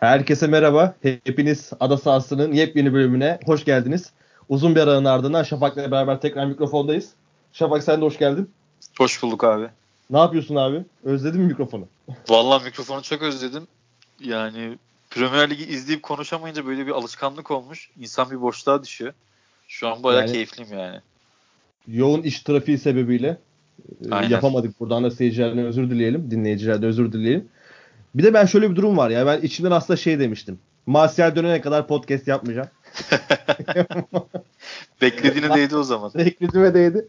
Herkese merhaba. Hepiniz Ada Sahası'nın yepyeni bölümüne hoş geldiniz. Uzun bir aranın ardından Şafak'la beraber tekrar mikrofondayız. Şafak sen de hoş geldin. Hoş bulduk abi. Ne yapıyorsun abi? Özledin mi mikrofonu? Vallahi mikrofonu çok özledim. Yani Premier Ligi izleyip konuşamayınca böyle bir alışkanlık olmuş. İnsan bir boşluğa düşüyor. Şu an bayağı yani, keyifliyim yani. Yoğun iş trafiği sebebiyle e, Aynen. yapamadık. Buradan da seyircilerden özür dileyelim. Dinleyicilerden özür dileyelim. Bir de ben şöyle bir durum var ya. Ben içimden aslında şey demiştim. Martial dönene kadar podcast yapmayacağım. Beklediğine değdi o zaman. Beklediğime değdi.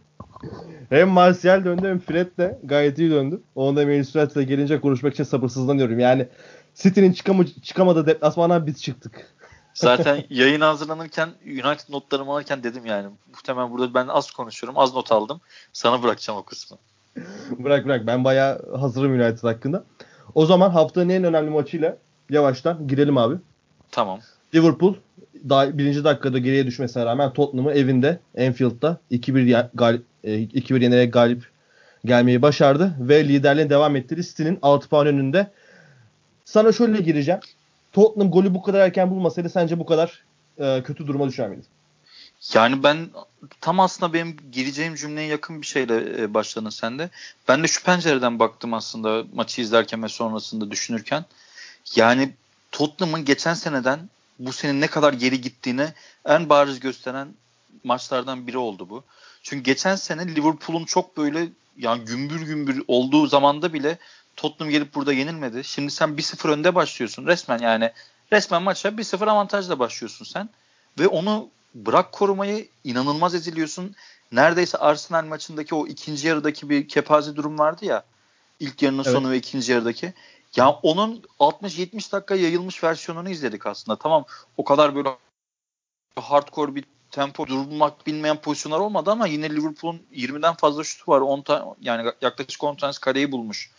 Hem Martial döndü hem Fred de gayet iyi döndü. Onu da Manchester gelince konuşmak için sabırsızlanıyorum. Yani City'nin çıkam- çıkamadığı deplasmandan biz çıktık. Zaten yayın hazırlanırken United notlarımı alırken dedim yani muhtemelen burada ben az konuşuyorum az not aldım. Sana bırakacağım o kısmı. bırak bırak ben bayağı hazırım United hakkında. O zaman haftanın en önemli maçıyla yavaştan girelim abi. Tamam. Liverpool daha birinci dakikada geriye düşmesine rağmen Tottenham'ı evinde Anfield'da 2-1 galip, 2-1 e, yenerek galip gelmeyi başardı ve liderliğine devam etti. City'nin 6 puan önünde. Sana şöyle gireceğim. Tottenham golü bu kadar erken bulmasaydı sence bu kadar e, kötü duruma düşer miydi? Yani ben tam aslında benim gireceğim cümleye yakın bir şeyle e, başladın sen de. Ben de şu pencereden baktım aslında maçı izlerken ve sonrasında düşünürken. Yani Tottenham'ın geçen seneden bu sene ne kadar geri gittiğini en bariz gösteren maçlardan biri oldu bu. Çünkü geçen sene Liverpool'un çok böyle yani gümbür gümbür olduğu zamanda bile Tottenham gelip burada yenilmedi. Şimdi sen 1-0 önde başlıyorsun resmen yani resmen maça 1-0 avantajla başlıyorsun sen ve onu bırak korumayı inanılmaz eziliyorsun. Neredeyse Arsenal maçındaki o ikinci yarıdaki bir kepaze durum vardı ya. İlk yarının evet. sonu ve ikinci yarıdaki. Ya onun 60-70 dakika yayılmış versiyonunu izledik aslında. Tamam o kadar böyle hardcore bir tempo durmak bilmeyen pozisyonlar olmadı ama yine Liverpool'un 20'den fazla şutu var. 10 ta- yani yaklaşık 10 tanesi kaleyi bulmuş.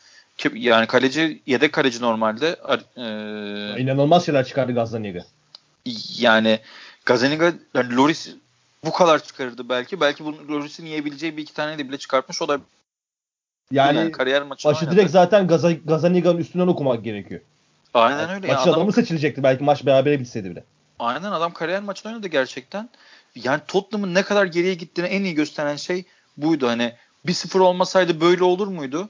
Yani kaleci yedek kaleci normalde. E, İnanılmaz şeyler çıkardı Gazzaniga. Yani Gazaniga yani Loris bu kadar çıkarırdı belki. Belki bu Loris'in yiyebileceği bir iki tane de bile çıkartmış. O da yani, yani kariyer maçı maçı direkt zaten Gaza, Gazaniga'nın üstünden okumak gerekiyor. Aynen yani öyle. Maç yani adamı adam, seçilecekti belki maç berabere bitseydi bile. Aynen adam kariyer maçını oynadı gerçekten. Yani Tottenham'ın ne kadar geriye gittiğini en iyi gösteren şey buydu. Hani 1-0 olmasaydı böyle olur muydu?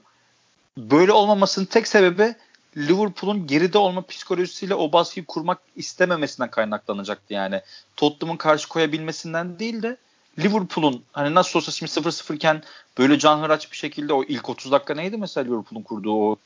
Böyle olmamasının tek sebebi Liverpool'un geride olma psikolojisiyle o baskıyı kurmak istememesinden kaynaklanacaktı yani. Tottenham'ın karşı koyabilmesinden değil de Liverpool'un hani nasıl olsa şimdi 0-0 iken böyle canhıraç bir şekilde o ilk 30 dakika neydi mesela Liverpool'un kurduğu o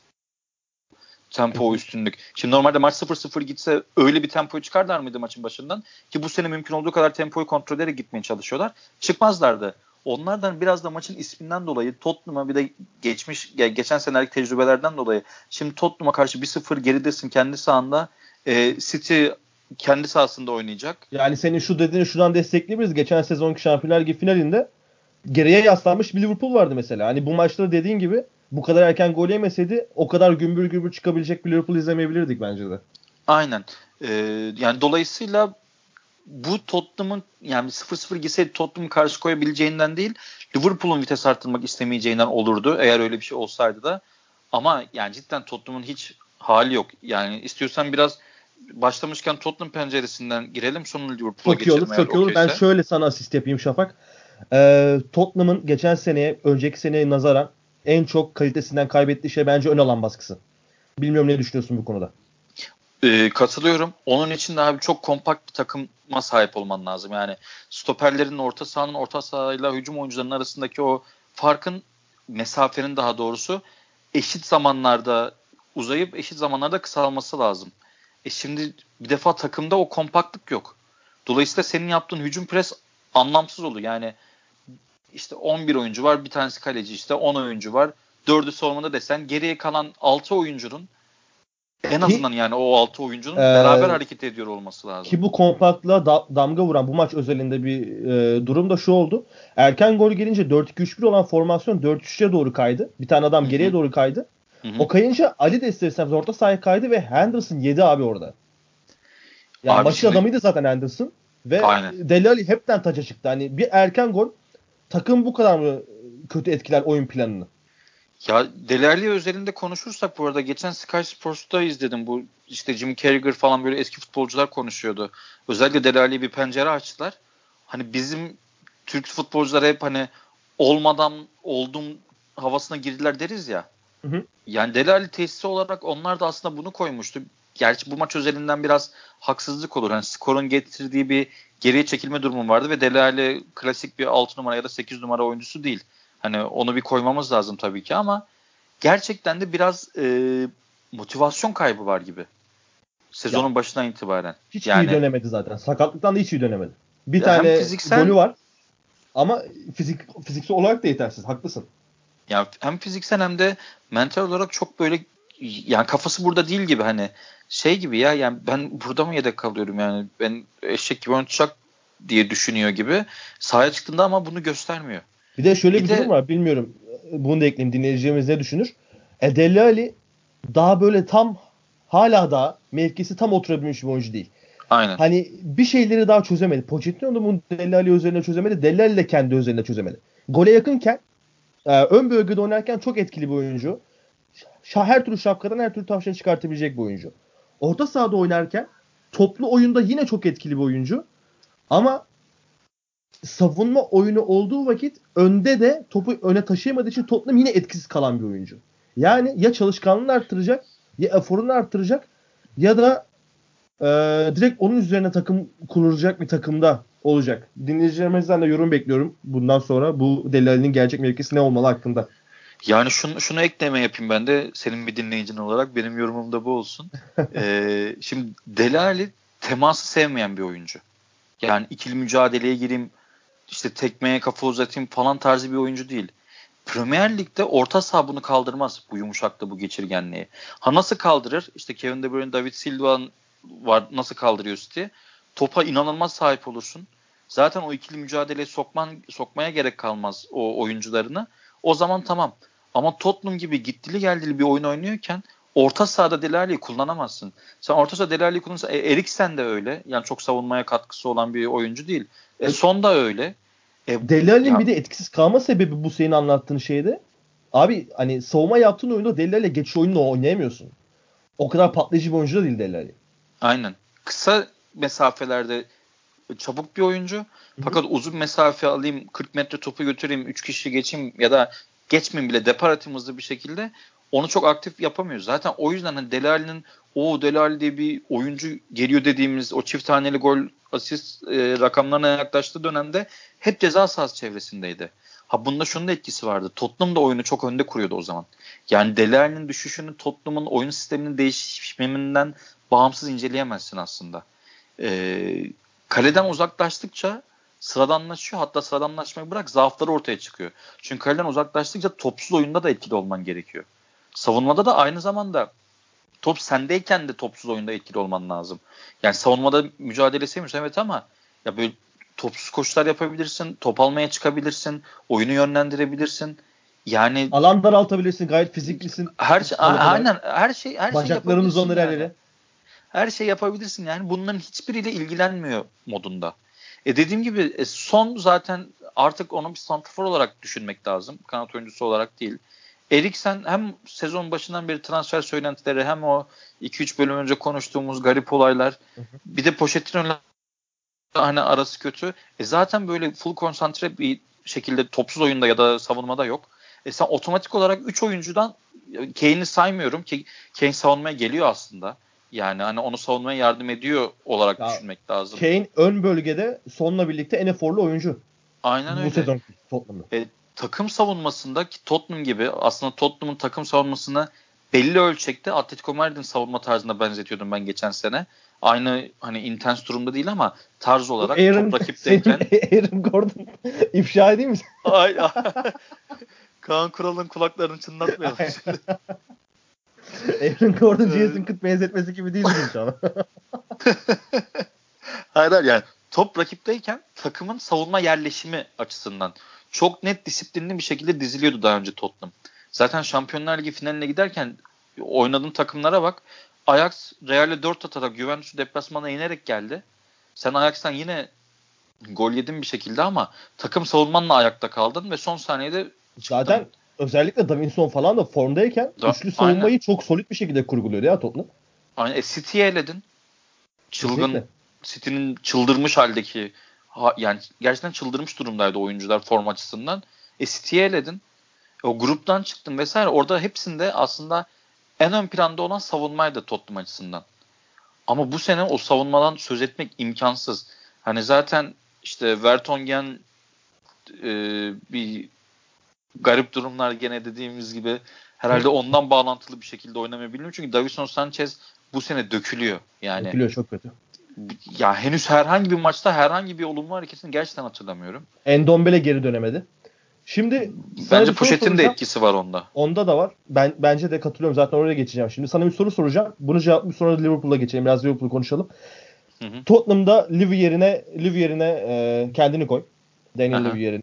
tempo o üstünlük. Şimdi normalde maç 0-0 gitse öyle bir tempoyu çıkarlar mıydı maçın başından? Ki bu sene mümkün olduğu kadar tempoyu kontrol ederek gitmeye çalışıyorlar. Çıkmazlardı. Onlardan biraz da maçın isminden dolayı Tottenham'a bir de geçmiş geçen senelik tecrübelerden dolayı şimdi Tottenham'a karşı 1-0 geridesin kendi sahanda. E, City kendi sahasında oynayacak. Yani senin şu dediğini şuradan destekleyebiliriz. Geçen sezonki Şampiyonlar Ligi finalinde geriye yaslanmış bir Liverpool vardı mesela. Hani bu maçta dediğin gibi bu kadar erken gol yemeseydi o kadar gümbür gümbür çıkabilecek bir Liverpool izlemeyebilirdik bence de. Aynen. Ee, yani dolayısıyla bu Tottenham'ın yani 0-0 gitseydi Tottenham'ı karşı koyabileceğinden değil Liverpool'un vites arttırmak istemeyeceğinden olurdu eğer öyle bir şey olsaydı da. Ama yani cidden Tottenham'ın hiç hali yok. Yani istiyorsan biraz başlamışken Tottenham penceresinden girelim sonra Liverpool'a geçelim. Olur. Çok olur. Ben şöyle sana asist yapayım Şafak. Ee, Tottenham'ın geçen seneye, önceki seneye nazaran en çok kalitesinden kaybettiği şey bence ön alan baskısı. Bilmiyorum ne düşünüyorsun bu konuda? Ee, katılıyorum. Onun için de abi çok kompakt bir takıma sahip olman lazım. Yani stoperlerin orta sahanın orta sahayla hücum oyuncularının arasındaki o farkın mesafenin daha doğrusu eşit zamanlarda uzayıp eşit zamanlarda kısalması lazım. E şimdi bir defa takımda o kompaktlık yok. Dolayısıyla senin yaptığın hücum pres anlamsız olur. Yani işte 11 oyuncu var, bir tanesi kaleci işte 10 oyuncu var. Dördü savunmada desen geriye kalan 6 oyuncunun en azından yani o 6 oyuncunun ee, beraber hareket ediyor olması lazım. Ki bu kompaktlığa da, damga vuran bu maç özelinde bir e, durum da şu oldu. Erken gol gelince 4-2-3-1 olan formasyon 4-3'e doğru kaydı. Bir tane adam geriye doğru kaydı. Hı-hı. O kayınca Ali de ister orta sahaya kaydı ve Henderson yedi abi orada. Yani abi maçın şimdi... adamıydı zaten Henderson. Ve Aynen. Deli Ali hepten taça çıktı. Hani bir erken gol takım bu kadar mı kötü etkiler oyun planını? Ya Delali özelinde konuşursak bu arada geçen Sky Sports'ta izledim bu işte Jim Carragher falan böyle eski futbolcular konuşuyordu. Özellikle Delali'ye bir pencere açtılar. Hani bizim Türk futbolcular hep hani olmadan oldum havasına girdiler deriz ya. Hı hı. Yani Delali tesisi olarak onlar da aslında bunu koymuştu. Gerçi bu maç özelinden biraz haksızlık olur. Hani skorun getirdiği bir geriye çekilme durumu vardı ve Delali klasik bir 6 numara ya da 8 numara oyuncusu değil. Hani onu bir koymamız lazım tabii ki ama gerçekten de biraz e, motivasyon kaybı var gibi. Sezonun ya, başından itibaren. Hiç yani, iyi dönemedi zaten. Sakatlıktan da hiç iyi dönemedi. Bir tane fiziksel, golü var ama fizik fiziksel olarak da yetersiz. Haklısın. Ya hem fiziksel hem de mental olarak çok böyle yani kafası burada değil gibi hani şey gibi ya yani ben burada mı yedek kalıyorum yani ben eşek gibi oynatacak diye düşünüyor gibi. Sahaya çıktığında ama bunu göstermiyor. Bir de şöyle bir, bir de, durum var bilmiyorum bunu da ekleyeyim dinleyicilerimiz ne düşünür. E Deli Ali daha böyle tam hala da mevkisi tam oturabilmiş bir oyuncu değil. Aynen. Hani bir şeyleri daha çözemedi. Pochettino da bunu Deli Ali üzerine çözemedi. Deli Ali de kendi üzerine çözemedi. Gole yakınken e, ön bölgede oynarken çok etkili bir oyuncu. Her türlü şapkadan her türlü tavşan çıkartabilecek bir oyuncu. Orta sahada oynarken toplu oyunda yine çok etkili bir oyuncu. Ama savunma oyunu olduğu vakit önde de topu öne taşıyamadığı için Tottenham yine etkisiz kalan bir oyuncu. Yani ya çalışkanlığını arttıracak ya eforunu arttıracak ya da e, direkt onun üzerine takım kurulacak bir takımda olacak. Dinleyicilerimizden de yorum bekliyorum bundan sonra bu Delali'nin gerçek mevkisi ne olmalı hakkında. Yani şunu, şunu ekleme yapayım ben de senin bir dinleyicin olarak benim yorumum da bu olsun. ee, şimdi Delali teması sevmeyen bir oyuncu. Yani ikili mücadeleye gireyim, işte tekmeye kafa uzatayım falan tarzı bir oyuncu değil. Premier Lig'de orta saha bunu kaldırmaz bu yumuşaklığı, bu geçirgenliği. Ha nasıl kaldırır? İşte Kevin De Bruyne, David Silva var nasıl kaldırıyor City? Topa inanılmaz sahip olursun. Zaten o ikili mücadeleye sokman sokmaya gerek kalmaz o oyuncularını. O zaman tamam. Ama Tottenham gibi gittili geldili bir oyun oynuyorken orta sahada Delali'yi kullanamazsın. Sen orta sahada Delali'yi kullanırsan e, Eriksen de öyle. Yani çok savunmaya katkısı olan bir oyuncu değil. E, son da öyle. E, Delali'nin bir de etkisiz kalma sebebi bu senin anlattığın şeyde. Abi hani savunma yaptığın oyunda Delali geç oyunla oynayamıyorsun. O kadar patlayıcı bir oyuncu da değil Delali. Aynen. Kısa mesafelerde çabuk bir oyuncu. Fakat Hı-hı. uzun mesafe alayım, 40 metre topu götüreyim, 3 kişi geçeyim ya da geçmeyeyim bile deparatif hızlı bir şekilde onu çok aktif yapamıyor. Zaten o yüzden hani Delali'nin o Delali diye bir oyuncu geliyor dediğimiz o çift taneli gol asist e, rakamlarına yaklaştığı dönemde hep ceza sahası çevresindeydi. Ha bunda şunun da etkisi vardı. Tottenham da oyunu çok önde kuruyordu o zaman. Yani Delali'nin düşüşünü Tottenham'ın oyun sisteminin değişiminden bağımsız inceleyemezsin aslında. E, kaleden uzaklaştıkça sıradanlaşıyor. Hatta sıradanlaşmayı bırak zaafları ortaya çıkıyor. Çünkü kaleden uzaklaştıkça topsuz oyunda da etkili olman gerekiyor. Savunmada da aynı zamanda top sendeyken de topsuz oyunda etkili olman lazım. Yani savunmada mücadele sevmiyorsun evet ama ya böyle topsuz koşular yapabilirsin, top almaya çıkabilirsin, oyunu yönlendirebilirsin. Yani alan daraltabilirsin, gayet fiziklisin. Her şey aynen her şey her şey uzanır her yere. Her şey yapabilirsin yani bunların hiçbiriyle ilgilenmiyor modunda. E dediğim gibi e, son zaten artık onu bir santrafor olarak düşünmek lazım. Kanat oyuncusu olarak değil. Eriksen hem sezon başından beri transfer söylentileri hem o 2-3 bölüm önce konuştuğumuz garip olaylar bir de Pochettino'yla hani arası kötü. E zaten böyle full konsantre bir şekilde topsuz oyunda ya da savunmada yok. E sen otomatik olarak 3 oyuncudan Kane'i saymıyorum ki Kane savunmaya geliyor aslında. Yani hani onu savunmaya yardım ediyor olarak ya, düşünmek lazım. Kane ön bölgede sonla birlikte en eforlu oyuncu. Aynen Bu öyle. Bu sezon Tottenham'da. E, takım savunmasında ki Tottenham gibi aslında Tottenham'ın takım savunmasını belli ölçekte Atletico Madrid'in savunma tarzına benzetiyordum ben geçen sene. Aynı hani intens durumda değil ama tarz olarak Aaron, top rakipteyken. Aaron Gordon ifşa edeyim mi? Ay, Kaan Kural'ın kulaklarını çınlatmayalım şimdi. Aaron Gordon Jason Kidd benzetmesi gibi değil mi inşallah? hayır hayır yani top rakipteyken takımın savunma yerleşimi açısından çok net disiplinli bir şekilde diziliyordu daha önce Tottenham. Zaten Şampiyonlar Ligi finaline giderken oynadığın takımlara bak. Ajax Real'e 4 atarak Juventus'u deplasmana inerek geldi. Sen Ajax'tan yine gol yedin bir şekilde ama takım savunmanla ayakta kaldın ve son saniyede çıktın. Zaten özellikle Davinson falan da formdayken da, üçlü savunmayı aynen. çok solid bir şekilde kurguluyordu ya Tottenham. Aynen. E, City'yi eledin. Çılgın City'nin çıldırmış haldeki yani gerçekten çıldırmış durumdaydı oyuncular form açısından. E City'yi eledin. O gruptan çıktın vesaire. Orada hepsinde aslında en ön planda olan savunmaydı Tottenham açısından. Ama bu sene o savunmadan söz etmek imkansız. Hani zaten işte Vertonghen e, bir garip durumlar gene dediğimiz gibi herhalde ondan bağlantılı bir şekilde oynamayabiliyor. Çünkü Davison Sanchez bu sene dökülüyor. Yani dökülüyor çok kötü. Ya henüz herhangi bir maçta herhangi bir olumlu hareketini gerçekten hatırlamıyorum. Endombele geri dönemedi. Şimdi bence Poşet'in de etkisi var onda. Onda da var. Ben bence de katılıyorum. Zaten oraya geçeceğim. Şimdi sana bir soru soracağım. Bunu cevaplayıp sonra Liverpool'a geçelim. Biraz Liverpool'u konuşalım. Hı hı. Tottenham'da Liv yerine Liv yerine e, kendini koy. Daniel Liv yerine.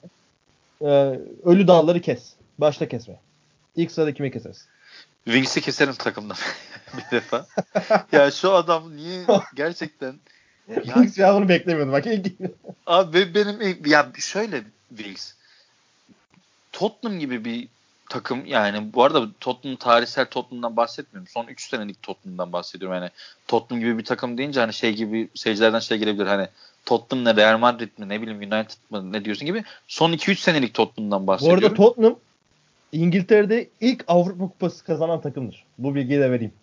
E, ölü dağları kes. Başta kesme. İlk sırada kimi kesersin? Wings'i keserim takımdan bir defa. ya şu adam niye gerçekten ya bunu beklemiyordum bak. abi benim ya şöyle Wings Tottenham gibi bir takım yani bu arada Tottenham tarihsel Tottenham'dan bahsetmiyorum. Son 3 senelik Tottenham'dan bahsediyorum. Yani Tottenham gibi bir takım deyince hani şey gibi seyircilerden şey gelebilir hani Tottenham ne Real Madrid mi ne bileyim United mı ne diyorsun gibi son 2-3 senelik Tottenham'dan bahsediyorum. Bu arada Tottenham İngiltere'de ilk Avrupa Kupası kazanan takımdır. Bu bilgiyi de vereyim.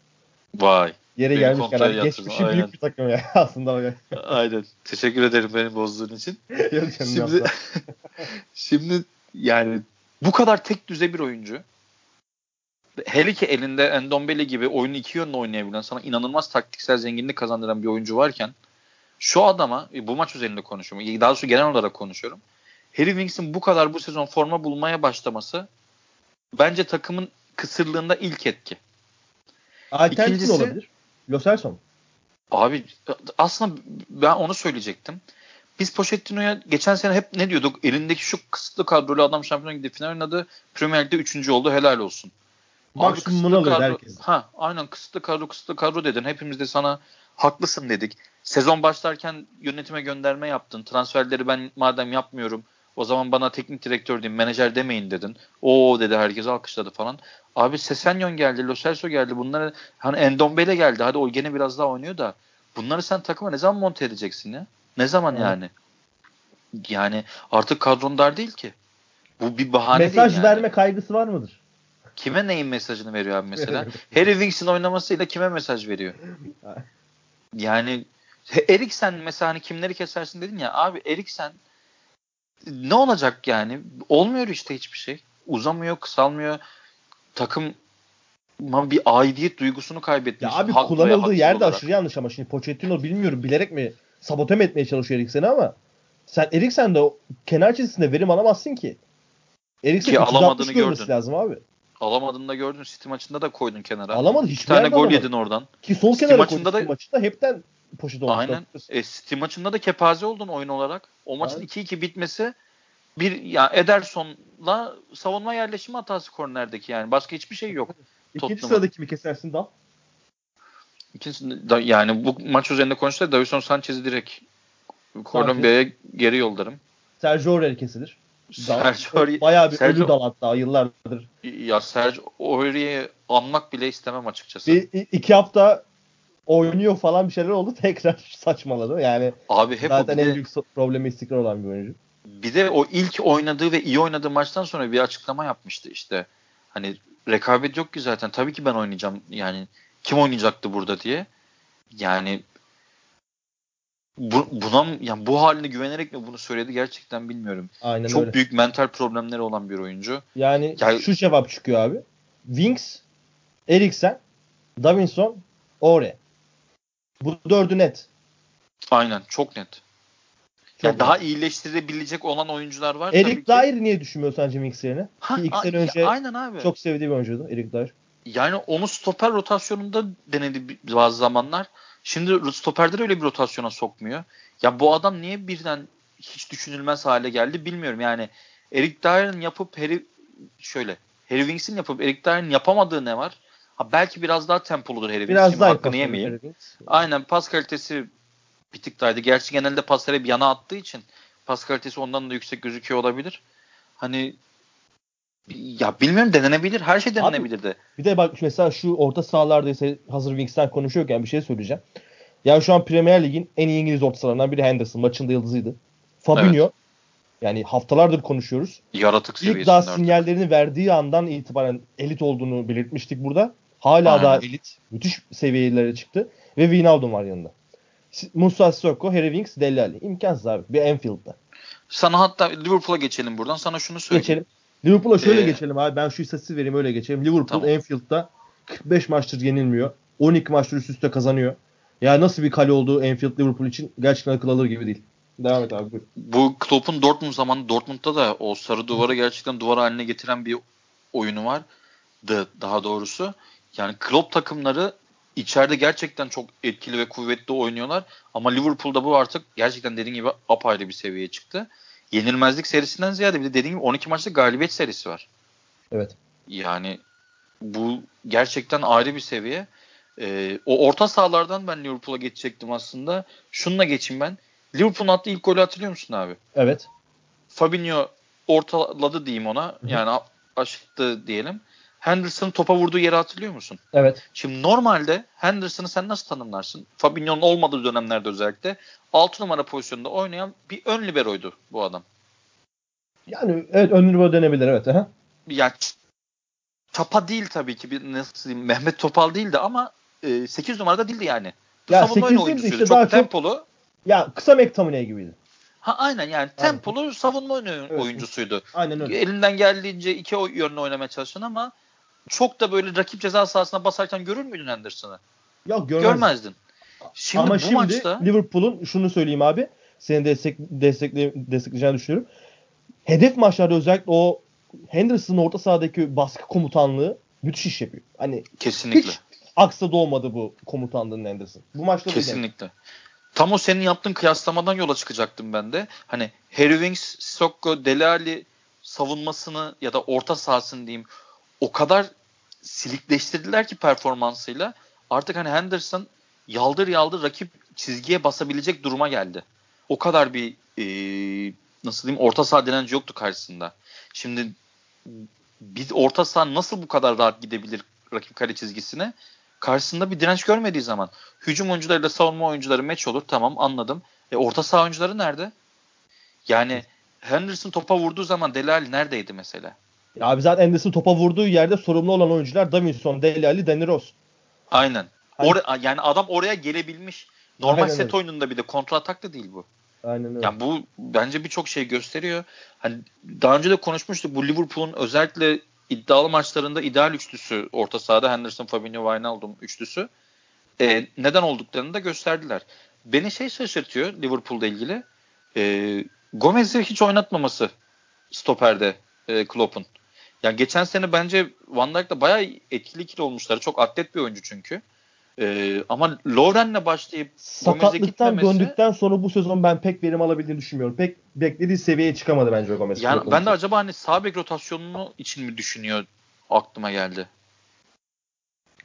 Vay. Yere gelmişken yani geçmişi büyük bir takım ya aslında. Aynen. Teşekkür ederim beni bozduğun için. şimdi, şimdi yani bu kadar tek düze bir oyuncu hele ki elinde Endombele gibi oyunu iki yönde oynayabilen sana inanılmaz taktiksel zenginlik kazandıran bir oyuncu varken şu adama e, bu maç üzerinde konuşuyorum. Daha doğrusu genel olarak konuşuyorum. Harry Winks'in bu kadar bu sezon forma bulmaya başlaması bence takımın kısırlığında ilk etki. Alternatif İkincisi, olabilir? Lo Celso Abi aslında ben onu söyleyecektim. Biz Pochettino'ya geçen sene hep ne diyorduk? Elindeki şu kısıtlı kadrolu adam şampiyon gidip final oynadı. Premier Lig'de üçüncü oldu. Helal olsun. Abi kısıtlı kadro, herkes. Ha, aynen kısıtlı kadro kısıtlı kadro dedin. Hepimiz de sana haklısın dedik. Sezon başlarken yönetime gönderme yaptın. Transferleri ben madem yapmıyorum o zaman bana teknik direktör deyin, menajer demeyin dedin. O dedi herkes alkışladı falan. Abi Sesenyon geldi, Lo Celso geldi. Bunları hani Endombele geldi. Hadi o gene biraz daha oynuyor da bunları sen takıma ne zaman monte edeceksin ya? Ne zaman evet. yani? Yani artık kadron dar değil ki. Bu bir bahane Mesaj değil yani. verme kaygısı var mıdır? Kime neyin mesajını veriyor abi mesela? Harry Winks'in oynamasıyla kime mesaj veriyor? yani Eriksen mesela hani kimleri kesersin dedin ya abi Eriksen ne olacak yani? Olmuyor işte hiçbir şey. Uzamıyor, kısalmıyor. Takım bir aidiyet duygusunu kaybetmiş. Ya abi kullanıldığı yer de aşırı yanlış ama şimdi Pochettino bilmiyorum bilerek mi sabote mi etmeye çalışıyor Eriksen'i ama sen Eriksen de kenar çizgisinde verim alamazsın ki. Eriksen alamadığını gördün. lazım abi. Alamadığını da gördün. City maçında da koydun kenara. Alamadı. Hiçbir tane gol alamadı. yedin oradan. Ki sol City kenara maçında da, maçında hepten poşet oldu. Aynen. E, City maçında da kepaze oldun oyun olarak. O maçın evet. 2-2 bitmesi bir ya yani Ederson'la savunma yerleşimi hatası kornerdeki yani. Başka hiçbir şey yok. İkinci sırada kimi kesersin Dal? İkinci yani bu maç üzerinde konuşsa Davison Sanchez'i direkt Kolombiya'ya geri yollarım. Sergio Aurier kesilir. Sergio bayağı bir Sergio, ölü dal hatta yıllardır. Ya Sergio Aurier'i anmak bile istemem açıkçası. Bir, iki hafta oynuyor falan bir şeyler oldu tekrar saçmaladı. Yani Abi hep zaten en de, büyük problemi istikrar olan bir oyuncu. Bir de o ilk oynadığı ve iyi oynadığı maçtan sonra bir açıklama yapmıştı işte. Hani rekabet yok ki zaten. Tabii ki ben oynayacağım. Yani kim oynayacaktı burada diye. Yani bu, buna yani bu haline güvenerek mi bunu söyledi gerçekten bilmiyorum. Aynen Çok öyle. büyük mental problemleri olan bir oyuncu. Yani ya, şu cevap çıkıyor abi. Wings, Eriksen, Davinson, Ore. Bu dördü net. Aynen çok net. Çok yani net. daha iyileştirebilecek olan oyuncular var. Erik Dyer niye düşünmüyor sence Wings yerine? Ha, Ki iki sene önce aynen abi. çok sevdiği bir oyuncuydu Erik Dyer. Yani onu stoper rotasyonunda denedi bazı zamanlar. Şimdi stoperde de öyle bir rotasyona sokmuyor. Ya bu adam niye birden hiç düşünülmez hale geldi bilmiyorum. Yani Eric Dyer'ın yapıp Harry şöyle Harry Winks'in yapıp Eric Dyer'ın yapamadığı ne var? Ha belki biraz daha tempoludur Harry. Biraz daha hakkını yemeyeyim. Aynen pas kalitesi bir tık daydı. Gerçi genelde pasları bir yana attığı için pas kalitesi ondan da yüksek gözüküyor olabilir. Hani Ya bilmiyorum denenebilir. Her şey denenebilir de. Bir de bak mesela şu orta sahalarda ise hazır Wings'ten konuşuyorken bir şey söyleyeceğim. Ya şu an Premier Lig'in en iyi İngiliz orta sahalarından biri Henderson. Maçında yıldızıydı. Fabinho evet. yani haftalardır konuşuyoruz. Yaratık. İlk daha sinyallerini verdiği andan itibaren elit olduğunu belirtmiştik burada. Hala Aynen. daha elit. Müthiş seviyelere çıktı. Ve Wijnaldum var yanında. Musa Sissoko, Harry Winks, Dele Alli. İmkansız abi. Bir Anfield'da. Sana hatta Liverpool'a geçelim buradan. Sana şunu söyleyeyim. Geçelim. Liverpool'a şöyle ee, geçelim abi. Ben şu istatistiği vereyim öyle geçelim. Liverpool tamam. Anfield'da 45 maçtır yenilmiyor. 12 maçtır üst üste kazanıyor. Ya nasıl bir kale olduğu Anfield Liverpool için gerçekten akıl alır gibi değil. Devam et abi. Buyur. Bu Klopp'un Dortmund zamanı Dortmund'da da o sarı duvarı gerçekten duvar haline getiren bir oyunu var. Da, daha doğrusu. Yani Klopp takımları içeride gerçekten çok etkili ve kuvvetli oynuyorlar. Ama Liverpool'da bu artık gerçekten dediğin gibi apayrı bir seviyeye çıktı. Yenilmezlik serisinden ziyade bir de dediğim gibi 12 maçlık galibiyet serisi var. Evet. Yani bu gerçekten ayrı bir seviye. Ee, o orta sahalardan ben Liverpool'a geçecektim aslında. Şununla geçeyim ben. Liverpool'un attığı ilk golü hatırlıyor musun abi? Evet. Fabinho ortaladı diyeyim ona. Yani aşıttı diyelim. Henderson'ın topa vurduğu yeri hatırlıyor musun? Evet. Şimdi normalde Henderson'ı sen nasıl tanımlarsın? Fabinho'nun olmadığı dönemlerde özellikle 6 numara pozisyonunda oynayan bir ön liberoydu bu adam. Yani evet ön libero denebilir evet. Aha. Ya çapa değil tabii ki bir nasıl diyeyim Mehmet Topal değildi ama e, 8 numarada değildi yani. Ya 8 değil işte çok daha tempolu. Çok, ya kısa McTominay gibiydi. Ha aynen yani tempolu aynen. savunma evet. oyuncusuydu. Aynen öyle. Elinden geldiğince iki yönlü oynamaya çalışan ama çok da böyle rakip ceza sahasına basarken görür müydün Henderson'ı? Yok görmez. görmezdin. Şimdi Ama bu şimdi maçta... Liverpool'un şunu söyleyeyim abi. Seni destek, destekle, destekleyeceğini düşünüyorum. Hedef maçlarda özellikle o Henderson'ın orta sahadaki baskı komutanlığı müthiş iş yapıyor. Hani Kesinlikle. Hiç aksa doğmadı bu komutanlığın Henderson. Bu maçta Kesinlikle. Tam o senin yaptığın kıyaslamadan yola çıkacaktım ben de. Hani Harry Winks, Sissoko, Dele Alli savunmasını ya da orta sahasını diyeyim o kadar silikleştirdiler ki performansıyla artık hani Henderson yaldır yaldır rakip çizgiye basabilecek duruma geldi. O kadar bir e, nasıl diyeyim orta saha direnci yoktu karşısında. Şimdi biz orta saha nasıl bu kadar rahat gidebilir rakip kale çizgisine? Karşısında bir direnç görmediği zaman hücum oyuncularıyla savunma oyuncuları meç olur tamam anladım. E, orta saha oyuncuları nerede? Yani Henderson topa vurduğu zaman Delali neredeydi mesela? Ya abi zaten Henderson topa vurduğu yerde sorumlu olan oyuncular Davinson, Dele Alli, Danny Rose. Aynen. Or- yani adam oraya gelebilmiş. Normal Aynen set öyle. oyununda bir de kontra atak da değil bu. Aynen öyle. Yani bu bence birçok şey gösteriyor. Hani daha önce de konuşmuştuk bu Liverpool'un özellikle iddialı maçlarında ideal üçlüsü orta sahada Henderson, Fabinho, Wijnaldum üçlüsü. E, neden olduklarını da gösterdiler. Beni şey şaşırtıyor Liverpool'da ilgili. E, Gomez'i hiç oynatmaması stoperde e, Klopp'un. Yani geçen sene bence Van Dijk'la bayağı etkili ikili olmuşlar. Çok atlet bir oyuncu çünkü. Ee, ama Lovren'le başlayıp sakatlıktan döndükten sonra bu sezon ben pek verim alabildiğini düşünmüyorum. Pek beklediği seviyeye çıkamadı bence Gomez. Yani ben de acaba hani sağ bek rotasyonunu için mi düşünüyor aklıma geldi.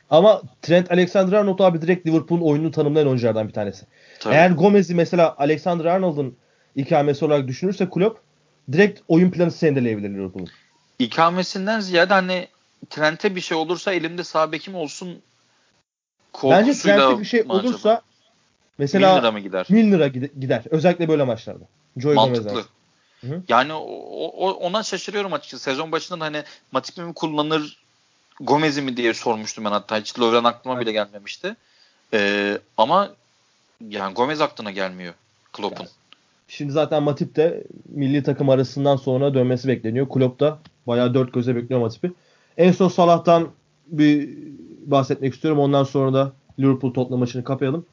Ama Trent Alexander-Arnold abi direkt Liverpool'un oyununu tanımlayan oyunculardan bir tanesi. Tabii. Eğer Gomez'i mesela Alexander-Arnold'un ikamesi olarak düşünürse Klopp direkt oyun planı sendeleyebilir Liverpool'un ikamesinden ziyade hani Trent'e bir şey olursa elimde sağ bekim olsun Bence Trent'e bir şey olursa acaba? mesela Milner'a mı gider? Milner'a gider. Özellikle böyle maçlarda. Joy Mantıklı. Hı-hı. Yani o, o, ona şaşırıyorum açıkçası. Sezon başında hani Matip mi kullanır Gomez'i mi diye sormuştum ben hatta. Hiç Lovren aklıma evet. bile gelmemişti. Ee, ama yani Gomez aklına gelmiyor Klopp'un. Yani, şimdi zaten Matip de milli takım arasından sonra dönmesi bekleniyor. Klopp da Bayağı dört göze bekliyorum Matip'i. En son Salah'tan bir bahsetmek istiyorum. Ondan sonra da Liverpool Tottenham maçını kapayalım.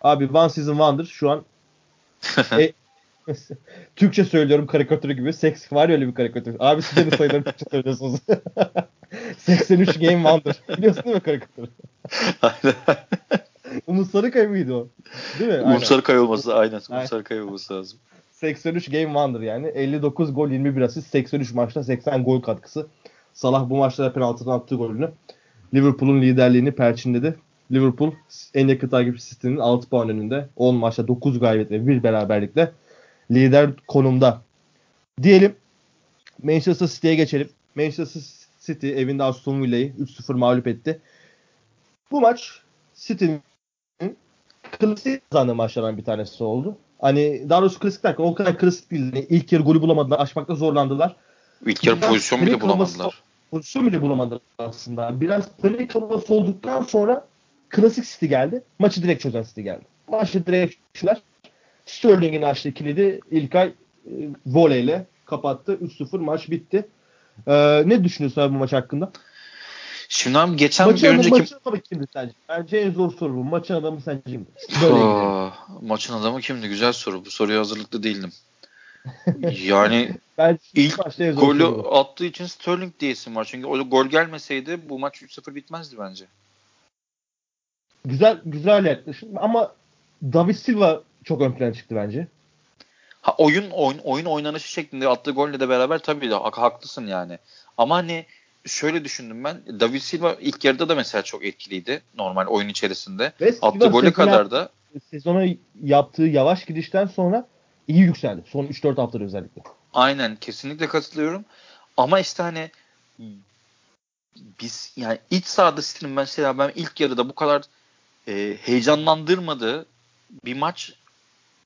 Abi One Season Wonder şu an e, Türkçe söylüyorum karikatürü gibi. Seks var ya öyle bir karikatür. Abi siz de mi sayıları Türkçe söylüyorsunuz? 83 Game Wonder. Biliyorsun değil mi karikatürü? Aynen. Umut Sarıkaya mıydı o? Değil mi? Umut Sarıkaya olması aynen. Umut Sarıkaya olması lazım. 83 game wonder yani. 59 gol 21 asist 83 maçta 80 gol katkısı. Salah bu maçta penaltıdan attığı golünü Liverpool'un liderliğini perçinledi. Liverpool en yakın takip sisteminin 6 puan önünde. 10 maçta 9 galibiyet ve 1 beraberlikle lider konumda. Diyelim Manchester City'ye geçelim. Manchester City evinde Aston Villa'yı 3-0 mağlup etti. Bu maç City'nin klasik kazandığı maçlardan bir tanesi oldu. Hani daha doğrusu klasik derken o kadar klasik değil. Yani ilk yarı golü bulamadılar. Açmakta zorlandılar. İlk yarı pozisyon bile bulamadılar. Pozisyon bile bulamadılar aslında. Biraz play kalaması olduktan sonra klasik City geldi. Maçı direkt çözen City geldi. Maçı direkt çözer. Sterling'in açtığı kilidi İlkay e, voleyle kapattı. 3-0 maç bitti. Ee, ne düşünüyorsun abi bu maç hakkında? Şimdi abi geçen maçın bir önceki... Maçın adamı kimdi sence? Bence en zor soru bu. Maçın adamı sence kimdi? Aa, maçın adamı kimdi? Güzel soru. Bu soruya hazırlıklı değildim. Yani ilk golü attığı için Sterling diyesim var. Çünkü o gol gelmeseydi bu maç 3-0 bitmezdi bence. Güzel güzel yaklaşım ama David Silva çok ön plana çıktı bence. Ha, oyun, oyun oyun oynanışı şeklinde attığı golle de beraber tabii de haklısın yani. Ama hani şöyle düşündüm ben. David Silva ilk yarıda da mesela çok etkiliydi normal oyun içerisinde. Ve attığı gole kadar da sezona yaptığı yavaş gidişten sonra iyi yükseldi. Son 3-4 haftada özellikle. Aynen kesinlikle katılıyorum. Ama işte hani biz yani iç sahada City'nin mesela ben ilk yarıda bu kadar e, heyecanlandırmadığı bir maç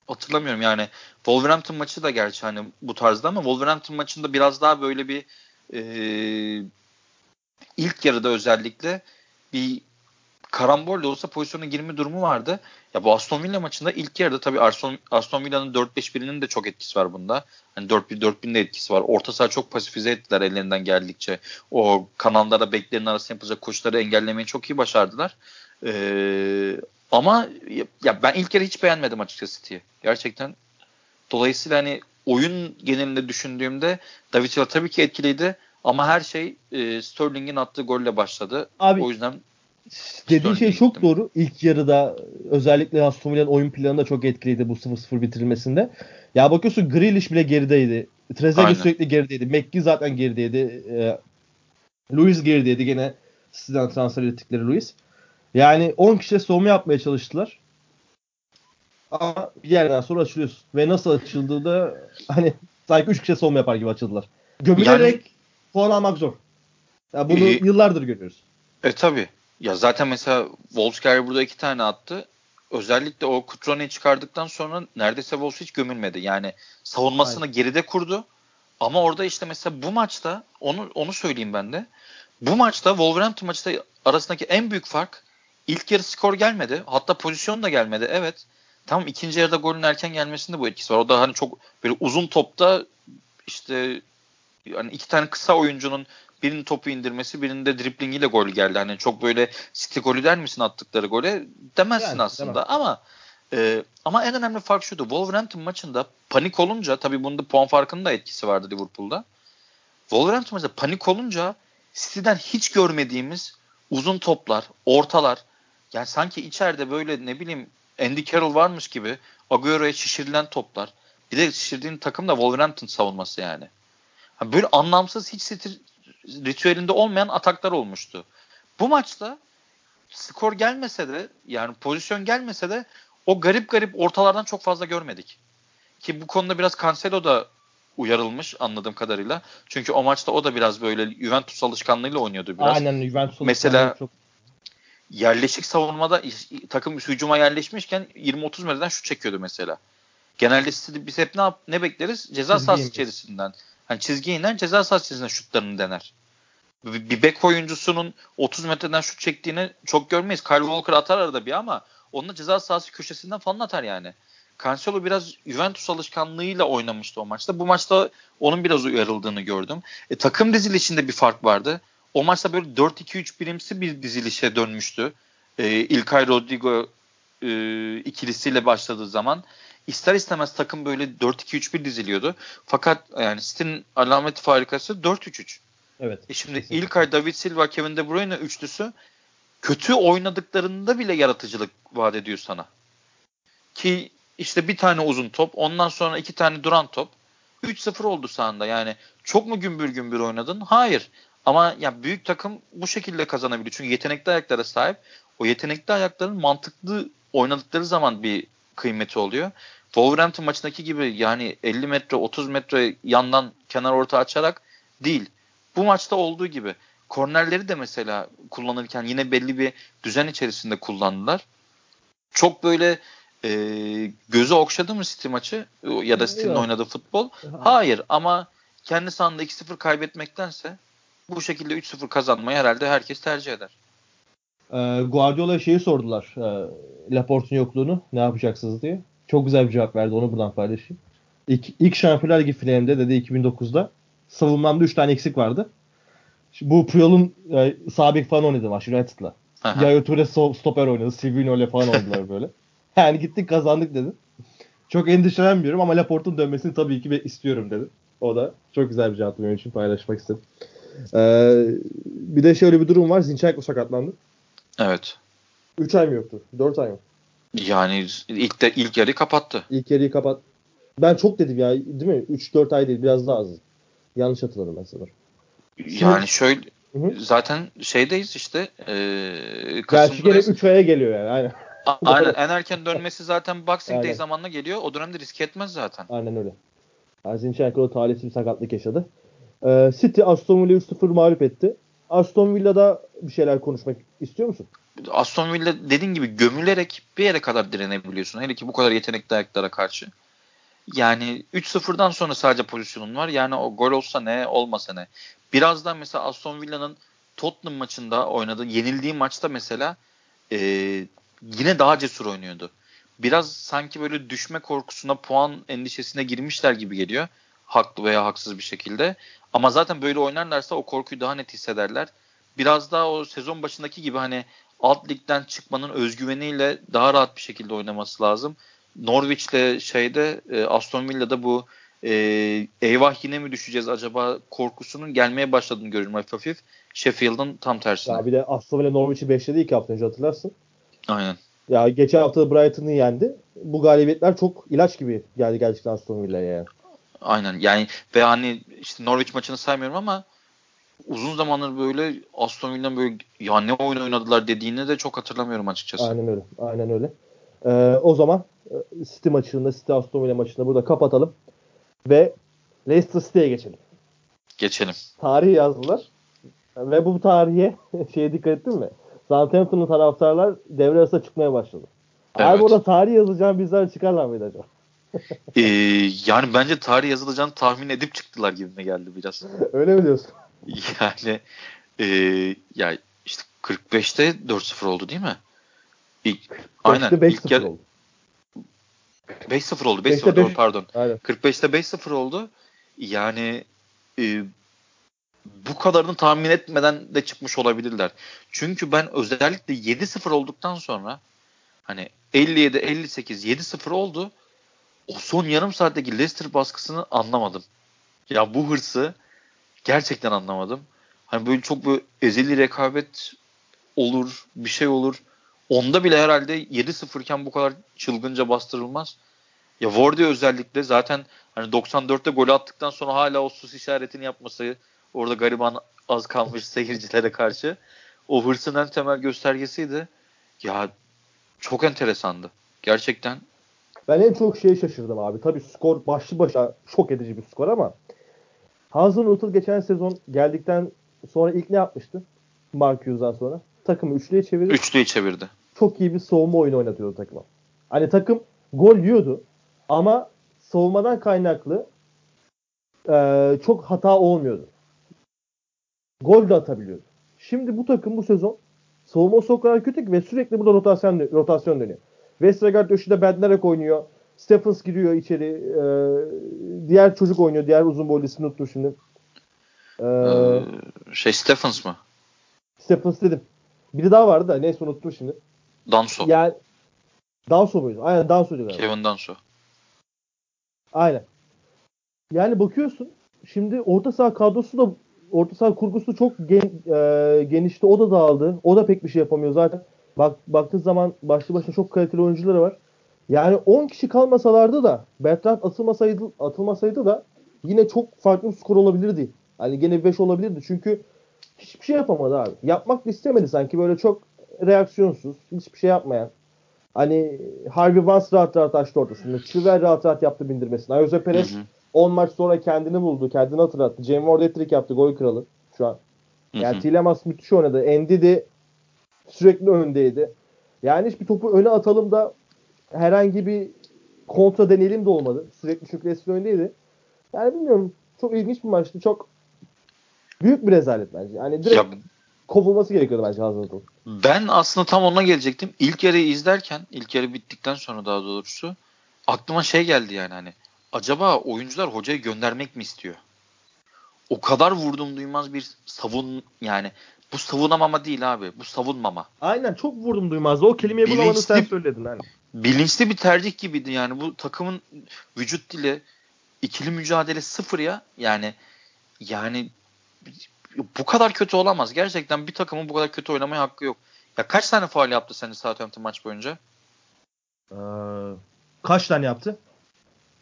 hatırlamıyorum yani Wolverhampton maçı da gerçi hani bu tarzda ama Wolverhampton maçında biraz daha böyle bir e, ilk yarıda özellikle bir karambol da olsa pozisyona girme durumu vardı. Ya bu Aston Villa maçında ilk yarıda tabii Aston, Aston Villa'nın 4-5-1'inin de çok etkisi var bunda. Hani 4-1-4-1'in de etkisi var. Orta saha çok pasifize ettiler ellerinden geldikçe. O kanallara beklerin arasında yapılacak koşuları engellemeyi çok iyi başardılar. Ee, ama ya ben ilk yarı hiç beğenmedim açıkçası City'yi. Gerçekten. Dolayısıyla hani oyun genelinde düşündüğümde David Silva tabii ki etkiliydi ama her şey e, Sterling'in attığı golle başladı. Abi, o yüzden dediğin şey çok gittim. doğru. İlk yarıda özellikle Aston Villa'nın oyun planı da çok etkiliydi bu 0-0 bitirilmesinde. Ya bakıyorsun Grealish bile gerideydi. Trezeguet sürekli gerideydi. McGee zaten gerideydi. E, Luis gerideydi gene sizden transfer ettikleri Luis. Yani 10 kişiye savunma yapmaya çalıştılar. Ama bir yerden sonra açılıyorsun. Ve nasıl açıldığı da hani sanki 3 kişiye savunma yapar gibi açıldılar. Gömülerek yani, puan almak zor. Yani bunu e, yıllardır görüyoruz. E tabi. Ya zaten mesela Wolfsberg burada iki tane attı. Özellikle o Kutrone'yi çıkardıktan sonra neredeyse Wolves hiç gömülmedi. Yani savunmasını Aynen. geride kurdu. Ama orada işte mesela bu maçta onu onu söyleyeyim ben de. Bu maçta Wolverhampton maçta arasındaki en büyük fark ilk yarı skor gelmedi. Hatta pozisyon da gelmedi. Evet. Tamam ikinci yarıda golün erken gelmesinde bu etkisi var. O da hani çok böyle uzun topta işte yani iki tane kısa oyuncunun birinin topu indirmesi, birinin de driblingiyle gol geldi. Hani çok böyle City golü der misin attıkları gole? Demezsin yani, aslında. Demem. Ama e, ama en önemli fark şuydu. Wolverhampton maçında panik olunca tabii bunda puan farkının da etkisi vardı Liverpool'da. Wolverhampton maçında panik olunca City'den hiç görmediğimiz uzun toplar, ortalar yani sanki içeride böyle ne bileyim Andy Carroll varmış gibi Agüero'ya şişirilen toplar. Bir de şişirdiğin takım da Wolverhampton savunması yani. Böyle anlamsız hiç ritüelinde olmayan ataklar olmuştu. Bu maçta skor gelmese de yani pozisyon gelmese de o garip garip ortalardan çok fazla görmedik. Ki bu konuda biraz Cancelo da uyarılmış anladığım kadarıyla. Çünkü o maçta o da biraz böyle Juventus alışkanlığıyla oynuyordu biraz. Aynen Juventus Mesela çok... yerleşik savunmada takım hücuma yerleşmişken 20-30 metreden şut çekiyordu mesela. Genelde biz hep ne yap ne bekleriz? Ceza sahası içerisinden. Hani çizgiye iner ceza sahası içerisinde şutlarını dener. Bir bek oyuncusunun 30 metreden şut çektiğini çok görmeyiz. Kyle Walker atar arada bir ama onunla ceza sahası köşesinden falan atar yani. Cancelo biraz Juventus alışkanlığıyla oynamıştı o maçta. Bu maçta onun biraz uyarıldığını gördüm. E, takım dizilişinde bir fark vardı. O maçta böyle 4-2-3 birimsi bir dizilişe dönmüştü. E, İlkay Rodrigo e, ikilisiyle başladığı zaman ister istemez takım böyle 4-2-3-1 diziliyordu. Fakat yani City'nin alameti farikası 4-3-3. Evet. E şimdi kesinlikle. İlkay, David Silva, Kevin De Bruyne üçlüsü kötü oynadıklarında bile yaratıcılık vaat ediyor sana. Ki işte bir tane uzun top, ondan sonra iki tane duran top. 3-0 oldu sahanda. Yani çok mu gümbür gümbür oynadın? Hayır. Ama ya büyük takım bu şekilde kazanabiliyor. Çünkü yetenekli ayaklara sahip. O yetenekli ayakların mantıklı oynadıkları zaman bir kıymeti oluyor. Wolverhampton maçındaki gibi yani 50 metre 30 metre yandan kenar orta açarak değil. bu maçta olduğu gibi kornerleri de mesela kullanırken yine belli bir düzen içerisinde kullandılar. Çok böyle e, gözü okşadı mı City maçı ya da City'nin oynadığı futbol? Hayır ama kendi sahanda 2-0 kaybetmektense bu şekilde 3-0 kazanmayı herhalde herkes tercih eder. Ee, Guardiola şeyi sordular. E, Laporte'un yokluğunu ne yapacaksınız diye. Çok güzel bir cevap verdi. Onu buradan paylaşayım. İlk, ilk Şampiyonlar Ligi finalimde dedi 2009'da savunmamda 3 tane eksik vardı. Şimdi bu Puyol'un e, sabit falan oynadı maç United'la. Yaya Toure stoper oynadı. Silvino ile falan oynadılar böyle. Yani gittik kazandık dedi. Çok endişelenmiyorum ama Laporte'un dönmesini tabii ki istiyorum dedi. O da çok güzel bir cevap benim için paylaşmak istedim. Ee, bir de şöyle bir durum var. Zinchenko sakatlandı. Evet. 3 ay mı yoktu? 4 ay mı? Yani ilk de ilk yarıyı kapattı. İlk yarıyı kapat. Ben çok dedim ya değil mi? 3-4 ay değil biraz daha az. Yanlış hatırladım ben sanırım. Yani şöyle Hı-hı. zaten şeydeyiz işte. E, Gerçi gene 3 aya geliyor yani. Aynen. Aynen en erken dönmesi zaten Boxing Day zamanına geliyor. O dönemde risk etmez zaten. Aynen öyle. Zinchenko talihsiz bir sakatlık yaşadı. Ee, City Aston Villa 3-0 mağlup etti. Aston Villa'da bir şeyler konuşmak istiyor musun? Aston Villa dediğin gibi gömülerek bir yere kadar direnebiliyorsun. Hele ki bu kadar yetenekli ayaklara karşı. Yani 3-0'dan sonra sadece pozisyonun var. Yani o gol olsa ne olmasa ne. Birazdan mesela Aston Villa'nın Tottenham maçında oynadığı, yenildiği maçta mesela e, yine daha cesur oynuyordu. Biraz sanki böyle düşme korkusuna, puan endişesine girmişler gibi geliyor. Haklı veya haksız bir şekilde. Ama zaten böyle oynarlarsa o korkuyu daha net hissederler. Biraz daha o sezon başındaki gibi hani alt ligden çıkmanın özgüveniyle daha rahat bir şekilde oynaması lazım. Norwich'te şeyde e, Aston Villa'da bu e, eyvah yine mi düşeceğiz acaba korkusunun gelmeye başladığını görüyorum hafif hafif. Sheffield'ın tam tersine. Ya bir de Aston Villa Norwich'i 5'ledi iki hafta önce hatırlarsın. Aynen. Ya geçen hafta da Brighton'ı yendi. Bu galibiyetler çok ilaç gibi geldi gerçekten Aston Villa'ya yani. Aynen yani ve hani işte Norwich maçını saymıyorum ama uzun zamandır böyle Aston Villa'nın böyle ya ne oyun oynadılar dediğini de çok hatırlamıyorum açıkçası. Aynen öyle. Aynen öyle. Ee, o zaman e, City maçında, City Aston Villa maçında burada kapatalım ve Leicester City'ye geçelim. Geçelim. Tarih yazdılar. Ve bu tarihe şeye dikkat ettin mi? Southampton'ın taraftarlar devre arasında çıkmaya başladı. Evet. Abi orada tarih yazacağım bizler çıkarlar mıydı acaba? ee, yani bence tarih yazılacağını tahmin edip çıktılar gibi mi geldi biraz. Öyle mi diyorsun? Yani e, ya işte 45'te 4-0 oldu değil mi? İlk, aynen. 5-0 ilk yer, oldu. 5-0 oldu. 5-0 doğru pardon. Aynen. 45'te 5-0 oldu. Yani e, bu kadarını tahmin etmeden de çıkmış olabilirler. Çünkü ben özellikle 7-0 olduktan sonra hani 57 58 7-0 oldu. O son yarım saatteki Leicester baskısını anlamadım. Ya bu hırsı gerçekten anlamadım. Hani böyle çok böyle ezeli rekabet olur, bir şey olur. Onda bile herhalde 7-0 iken bu kadar çılgınca bastırılmaz. Ya Wardy özellikle zaten hani 94'te gol attıktan sonra hala o sus işaretini yapması orada gariban az kalmış seyircilere karşı o hırsın en temel göstergesiydi. Ya çok enteresandı. Gerçekten. Ben en çok şeye şaşırdım abi. Tabii skor başlı başa şok edici bir skor ama Hasan Utul geçen sezon geldikten sonra ilk ne yapmıştı? Mark Hughes'dan sonra. Takımı üçlüye çevirdi. Üçlüye çevirdi. Çok iyi bir savunma oyunu oynatıyordu takıma. Hani takım gol yiyordu ama savunmadan kaynaklı e, çok hata olmuyordu. Gol de atabiliyordu. Şimdi bu takım bu sezon savunması o kadar kötü ki ve sürekli burada rotasyon, rotasyon dönüyor. Westergaard köşede Bednarek oynuyor. Stephens giriyor içeri. Ee, diğer çocuk oynuyor. Diğer uzun boylu ismini unuttum şimdi. Ee, ee, şey Stephens mı? Stephens dedim. Biri daha vardı da neyse unuttum şimdi. Danso. Yani Danso muydu? Aynen Danso diyorlar. Kevin Danso. Aynen. Yani bakıyorsun şimdi orta saha kadrosu da orta saha kurgusu çok gen, e, genişti. O da dağıldı. O da pek bir şey yapamıyor zaten. Bak baktığı zaman başlı başına çok kaliteli oyuncuları var. Yani 10 kişi kalmasalardı da Bertrand atılmasaydı atılmasaydı da yine çok farklı bir skor olabilirdi. Hani gene 5 olabilirdi. Çünkü hiçbir şey yapamadı abi. Yapmak da istemedi sanki böyle çok reaksiyonsuz, hiçbir şey yapmayan. Hani Harvey Vance rahat rahat açtı ortasında. Chilwell rahat rahat yaptı bindirmesini. Jose Perez 10 maç sonra kendini buldu, kendini hatırlattı. Jamie Ward hat yaptı, gol kralı. şu an. Yani Tilemans müthiş oynadı. Endidi sürekli öndeydi. Yani hiçbir topu öne atalım da herhangi bir kontra deneyelim de olmadı. Sürekli çünkü Leicester öndeydi. Yani bilmiyorum. Çok ilginç bir maçtı. Çok büyük bir rezalet bence. Yani direkt ya, kovulması gerekiyordu bence Hazard'ın. Ben aslında tam ona gelecektim. İlk yarıyı izlerken, ilk yarı bittikten sonra daha doğrusu aklıma şey geldi yani hani acaba oyuncular hocayı göndermek mi istiyor? O kadar vurdum duymaz bir savun yani bu savunamama değil abi. Bu savunmama. Aynen çok vurdum duymaz. O kelimeyi Bilinçli, bulamadın sen söyledin. Hani. Bilinçli bir tercih gibiydi yani. Bu takımın vücut dili ikili mücadele sıfır ya. Yani yani bu kadar kötü olamaz. Gerçekten bir takımın bu kadar kötü oynamaya hakkı yok. Ya kaç tane faal yaptı sence Southampton maç boyunca? Ee, kaç tane yaptı?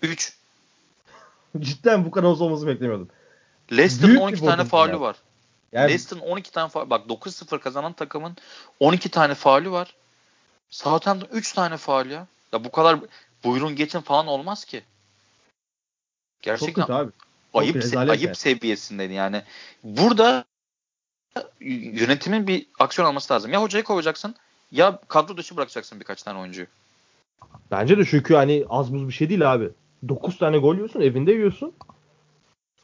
3. Cidden bu kadar olması beklemiyordum. Leicester'ın 12 tane faulü var. Yani... Leicester'ın 12 tane faul. Bak 9-0 kazanan takımın 12 tane faulü var. Southampton 3 tane faul ya. Ya bu kadar buyurun geçin falan olmaz ki. Gerçekten Çok abi. Çok ayıp se- ayıp yani. seviyesindeydi yani. Burada yönetimin bir aksiyon alması lazım. Ya hocayı kovacaksın ya kadro dışı bırakacaksın birkaç tane oyuncuyu. Bence de çünkü hani az buz bir şey değil abi. 9 tane gol yiyorsun, evinde yiyorsun.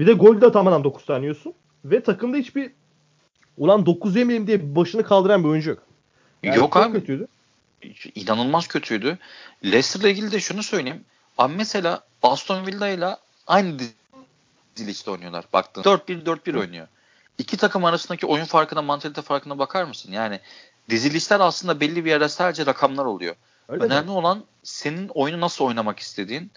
Bir de gol de tamamen 9 tane yiyorsun. Ve takımda hiçbir ulan 9 yemeyeyim diye başını kaldıran bir oyuncu yok. Yani yok abi. Kötüydü. İnanılmaz kötüydü. Leicester'la ilgili de şunu söyleyeyim. Abi mesela Aston Villa ile aynı dizilişte oynuyorlar. Baktın 4-1-4-1 oynuyor. İki takım arasındaki oyun farkına, mantalite farkına bakar mısın? Yani dizilişler aslında belli bir yerde sadece rakamlar oluyor. Öyle Önemli mi? olan senin oyunu nasıl oynamak istediğin.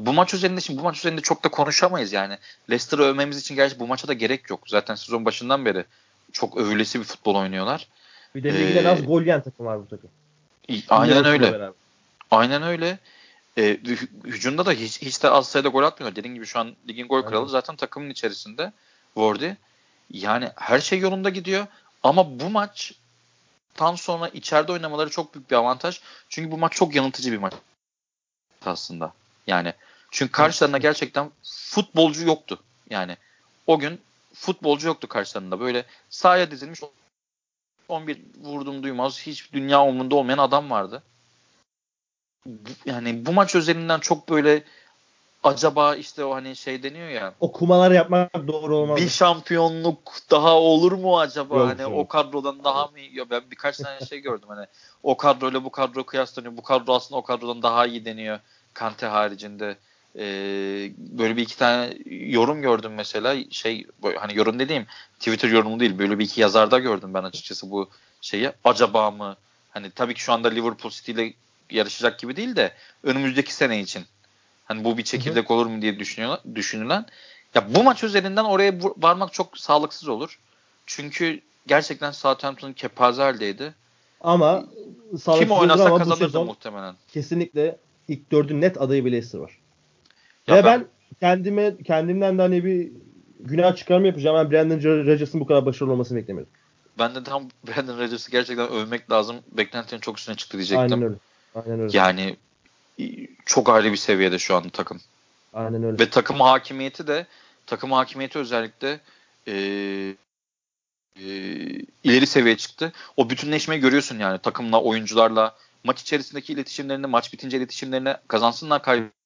Bu maç üzerinde şimdi bu maç üzerinde çok da konuşamayız yani. Leicester'ı övmemiz için gerçi bu maça da gerek yok. Zaten sezon başından beri çok övülesi bir futbol oynuyorlar. Bir de ligde ee, az gol yiyen takım var bu takım. Aynen öyle. Aynen öyle. Ee, hücumda da hiç, hiç de az sayıda gol atmıyor. Dediğim gibi şu an ligin gol kralı aynen. zaten takımın içerisinde Wardy. Yani her şey yolunda gidiyor. Ama bu maç tam sonra içeride oynamaları çok büyük bir avantaj. Çünkü bu maç çok yanıltıcı bir maç aslında. Yani çünkü karşılarında gerçekten futbolcu yoktu. Yani o gün futbolcu yoktu karşılarında. Böyle sahaya dizilmiş 11 vurdum duymaz hiç dünya umrunda olmayan adam vardı. Yani bu maç özelinden çok böyle acaba işte o hani şey deniyor ya. O kumalar yapmak doğru olmaz. Bir şampiyonluk daha olur mu acaba? Yok, hani yok. o kadrodan daha mı ya ben birkaç tane şey gördüm hani o kadroyla bu kadro kıyaslanıyor. Bu kadro aslında o kadrodan daha iyi deniyor. Kante haricinde. Ee, böyle bir iki tane yorum gördüm mesela şey hani yorum dediğim Twitter yorumu değil böyle bir iki yazarda gördüm ben açıkçası bu şeyi acaba mı hani tabii ki şu anda Liverpool City ile yarışacak gibi değil de önümüzdeki sene için hani bu bir çekirdek olur mu diye düşünüyorlar, düşünülen ya bu maç üzerinden oraya varmak çok sağlıksız olur. Çünkü gerçekten Southampton kepaze haldeydi. Ama kim oynasa kazanırdı muhtemelen. Kesinlikle ilk dördün net adayı bir Leicester var. Ya Ve ben, ben kendime kendimden de hani bir günah çıkarma yapacağım. Ben Brandon Rodgers'ın bu kadar başarılı olmasını beklemiyordum. Ben de tam Brandon Rodgers'ı gerçekten övmek lazım. Beklentinin çok üstüne çıktı diyecektim. Aynen öyle. Aynen öyle. Yani çok ayrı bir seviyede şu anda takım. Aynen öyle. Ve takım hakimiyeti de takım hakimiyeti özellikle e, e, ileri seviyeye çıktı. O bütünleşmeyi görüyorsun yani takımla, oyuncularla, maç içerisindeki iletişimlerini, maç bitince iletişimlerini kazansınlar, kaybetsinler.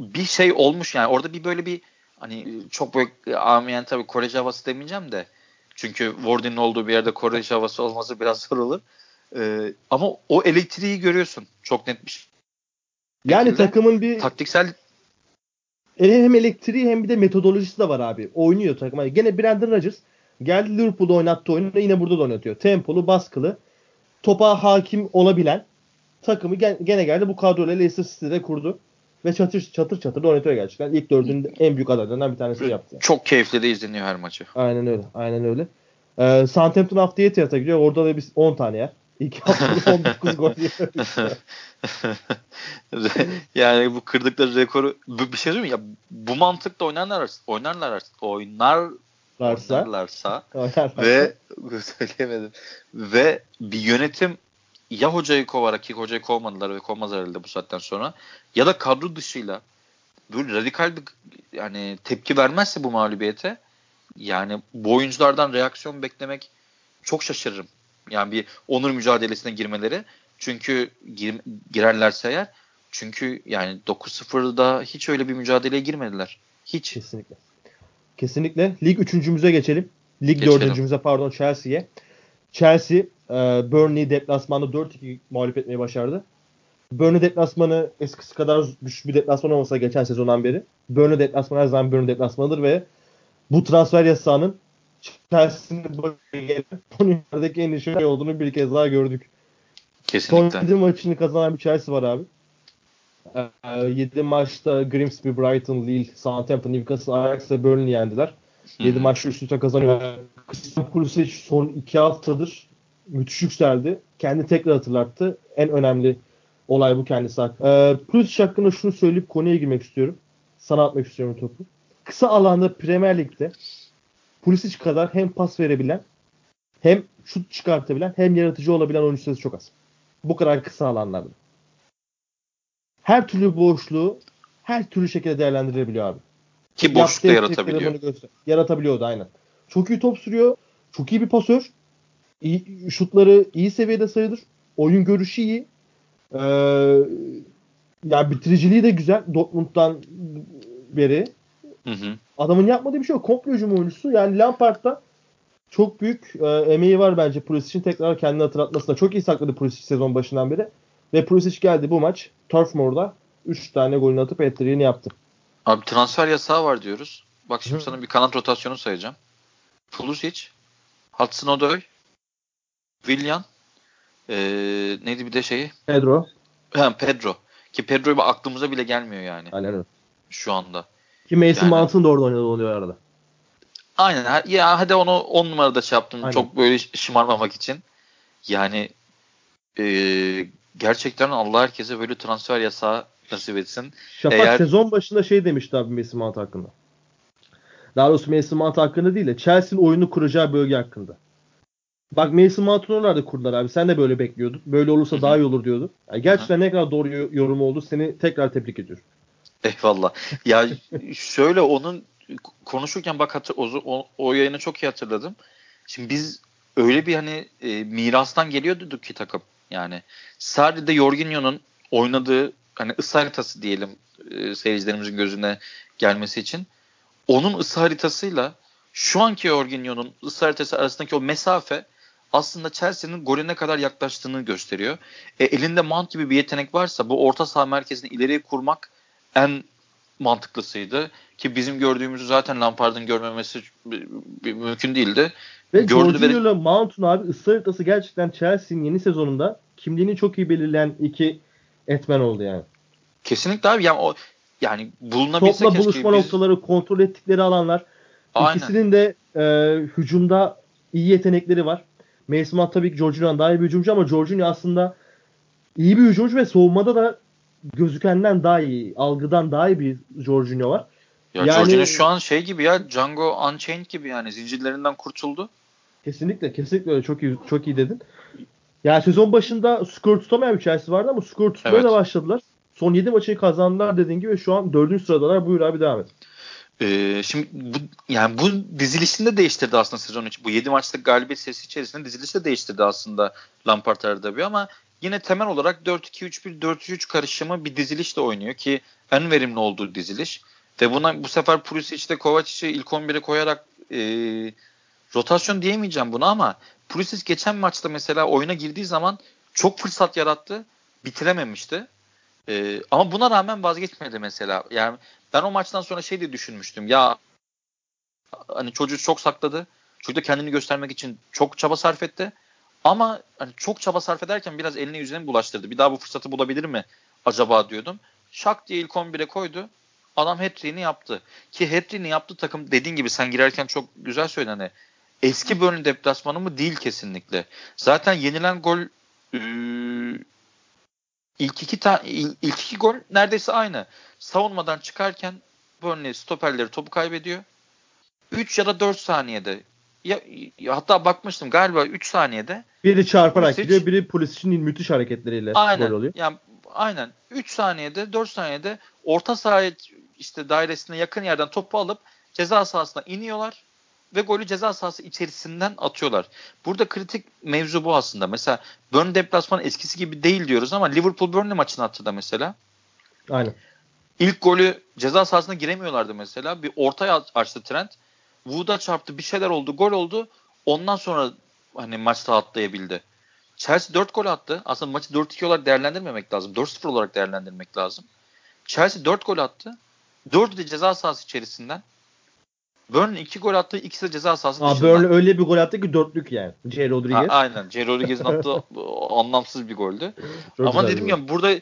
Bir şey olmuş yani orada bir böyle bir hani çok böyle amiyen tabii Korece havası demeyeceğim de çünkü Warden'in olduğu bir yerde Korece havası olması biraz zor olur. Ee, ama o elektriği görüyorsun çok net bir şey. Yani takımın bir taktiksel hem elektriği hem bir de metodolojisi de var abi. Oynuyor takım. Gene Brandon Rodgers geldi Liverpool'da oynattı oyunu yine burada da oynatıyor. Tempolu, baskılı topa hakim olabilen takımı gene geldi bu kadroyla Leicester City'de kurdu. Ve çatır çatır çatır oynatıyor gerçekten. İlk dördünün en büyük adaylarından bir tanesi yaptı. Çok keyifli de izleniyor her maçı. Aynen öyle. Aynen öyle. Ee, Southampton haftaya tiyata gidiyor. Orada da biz 10 tane yer. İlk haftada 19 gol yani bu kırdıkları rekoru bir şey söyleyeyim mi? Ya bu mantıkla oynarlar oynarlar oynar oynarlarsa, ve söyleyemedim ve bir yönetim ya hocayı kovarak ki hocayı kovmadılar ve kovmaz herhalde bu saatten sonra ya da kadro dışıyla böyle radikal bir yani tepki vermezse bu mağlubiyete yani bu oyunculardan reaksiyon beklemek çok şaşırırım. Yani bir onur mücadelesine girmeleri. Çünkü gir, girerlerse eğer çünkü yani 9-0'da hiç öyle bir mücadeleye girmediler. Hiç. Kesinlikle. Kesinlikle. Lig üçüncümüze geçelim. Lig geçelim. dördüncümüze pardon Chelsea'ye. Chelsea e, Burnley deplasmanda 4-2 mağlup etmeyi başardı. Burnley deplasmanı eskisi kadar düşük bir deplasman olmasa geçen sezondan beri. Burnley deplasmanı her zaman Burnley deplasmanıdır ve bu transfer yasağının Chelsea'nin başına gelen en iyi şey olduğunu bir kez daha gördük. Kesinlikle. Son 7 maçını kazanan bir Chelsea var abi. Ee, 7 maçta Grimsby, Brighton, Lille, Southampton, Newcastle, Ajax ve Burnley yendiler. 7 maçta üst üste kazanıyor. Christian Pulisic son 2 haftadır müthiş yükseldi. Kendi tekrar hatırlattı. En önemli olay bu kendisi. Ee, Pulisic hakkında şunu söyleyip konuya girmek istiyorum. Sana atmak istiyorum topu. Kısa alanda Premier Lig'de Pulisic kadar hem pas verebilen hem şut çıkartabilen hem yaratıcı olabilen oyuncu sayısı çok az. Bu kadar kısa alanlarda. Her türlü boşluğu her türlü şekilde değerlendirebiliyor abi. Ki boşlukta yaratabiliyor. Yaratabiliyordu aynen. Çok iyi top sürüyor. Çok iyi bir pasör. İyi, şutları iyi seviyede sayılır. Oyun görüşü iyi. Ee, yani bitiriciliği de güzel. Dortmund'dan beri. Hı hı. Adamın yapmadığı bir şey yok. Komple hücum oyuncusu. Yani Lampard'da çok büyük e, emeği var bence Pulisic'in tekrar kendini hatırlatmasında. Çok iyi sakladı Pulisic sezon başından beri. Ve Pulisic geldi bu maç Turf Moor'da 3 tane golünü atıp hat yaptı. Abi transfer yasağı var diyoruz. Bak şimdi Hı. sana bir kanat rotasyonu sayacağım. Pulisic, Hudson Odoi, Willian, ee, neydi bir de şeyi? Pedro. Ha, Pedro. Ki Pedro aklımıza bile gelmiyor yani. Aynen Şu anda. Ki Mason yani, Mount'un da orada oynadığı oluyor arada. Aynen. Ya hadi onu 10 numarada şey yaptım. Aynen. Çok böyle şımarmamak için. Yani e, gerçekten Allah herkese böyle transfer yasağı nasip etsin. Şafak Eğer... sezon başında şey demişti abi Mason Mount hakkında. Daha doğrusu Mason Mount hakkında değil de Chelsea'nin oyunu kuracağı bölge hakkında. Bak Mason Mount'un oralarda kurdular abi. Sen de böyle bekliyordun. Böyle olursa Hı-hı. daha iyi olur diyordu. Yani gerçekten Hı-hı. ne kadar doğru yorum oldu. Seni tekrar tebrik ediyorum. Eyvallah. Ya şöyle onun konuşurken bak hatır, o, o, o yayını çok iyi hatırladım. Şimdi biz öyle bir hani e, mirastan geliyorduk ki takım. Yani sadece Jorginho'nun oynadığı hani ısı haritası diyelim e, seyircilerimizin gözüne gelmesi için onun ısı haritasıyla şu anki Jorginho'nun ısı haritası arasındaki o mesafe aslında Chelsea'nin golü ne kadar yaklaştığını gösteriyor. E, elinde Mount gibi bir yetenek varsa bu orta saha merkezini ileriye kurmak en mantıklısıydı. Ki bizim gördüğümüzü zaten Lampard'ın görmemesi mümkün değildi. Ve Jorginho ile Mount'un abi ısı haritası gerçekten Chelsea'nin yeni sezonunda kimliğini çok iyi belirleyen iki etmen oldu yani. Kesinlikle abi yani o yani bulunabilse Topla buluşma biz... noktaları, kontrol ettikleri alanlar. Aynen. İkisinin de e, hücumda iyi yetenekleri var. Mason Mount tabii ki Jorginho'dan daha iyi bir hücumcu ama Jorginho aslında iyi bir hücumcu ve savunmada da gözükenden daha iyi, algıdan daha iyi bir Jorginho var. Ya yani, Jorginho şu an şey gibi ya Django Unchained gibi yani zincirlerinden kurtuldu. Kesinlikle kesinlikle öyle çok iyi çok iyi dedin. Yani sezon başında skor tutamayan bir Chelsea vardı ama skor tutmaya evet. da başladılar. Son 7 maçı kazandılar dediğin gibi şu an 4. sıradalar. Buyur abi devam et. Ee, şimdi bu yani bu dizilişini de değiştirdi aslında sezon için. Bu 7 maçlık galibiyet serisi içerisinde dizilişi de değiştirdi aslında Lampard Arda ama yine temel olarak 4-2-3-1 4-3 karışımı bir dizilişle oynuyor ki en verimli olduğu diziliş. Ve buna bu sefer Pulisic'de Kovacic'i ilk 11'e koyarak e, rotasyon diyemeyeceğim buna ama Pulisic geçen maçta mesela oyuna girdiği zaman çok fırsat yarattı. Bitirememişti. E, ama buna rağmen vazgeçmedi mesela. Yani ben o maçtan sonra şey diye düşünmüştüm. Ya hani çocuğu çok sakladı. Çocuk da kendini göstermek için çok çaba sarf etti. Ama hani çok çaba sarf ederken biraz elini yüzüne bulaştırdı? Bir daha bu fırsatı bulabilir mi acaba diyordum. Şak diye ilk 11'e koydu. Adam hat yaptı. Ki hat yaptı takım dediğin gibi sen girerken çok güzel söyledin hani eski Burnley deplasmanı mı değil kesinlikle. Zaten yenilen gol ıı, ilk iki ta, ilk iki gol neredeyse aynı. Savunmadan çıkarken Burnley stoperleri topu kaybediyor. 3 ya da 4 saniyede ya, ya hatta bakmıştım galiba 3 saniyede biri çarparak Pulisic, gidiyor biri Pulisic'in müthiş hareketleriyle aynen, gol oluyor. Yani aynen 3 saniyede 4 saniyede orta sahaya işte dairesine yakın yerden topu alıp ceza sahasına iniyorlar ve golü ceza sahası içerisinden atıyorlar. Burada kritik mevzu bu aslında. Mesela Burnley deplasmanı eskisi gibi değil diyoruz ama Liverpool Burnley maçını attı da mesela. Aynen. İlk golü ceza sahasına giremiyorlardı mesela. Bir ortaya açtı Trent. Wood'a çarptı bir şeyler oldu gol oldu. Ondan sonra hani maçta atlayabildi. Chelsea 4 gol attı. Aslında maçı 4-2 olarak değerlendirmemek lazım. 4-0 olarak değerlendirmek lazım. Chelsea 4 gol attı. 4'ü de ceza sahası içerisinden. Burnley 2 gol attı. ikisi de ceza sahası Aa, dışından. Burnley öyle bir gol attı ki dörtlük yani. J. Rodriguez. A- aynen. J. Rodriguez'in attığı anlamsız bir goldü. Çok Ama dedim ya burada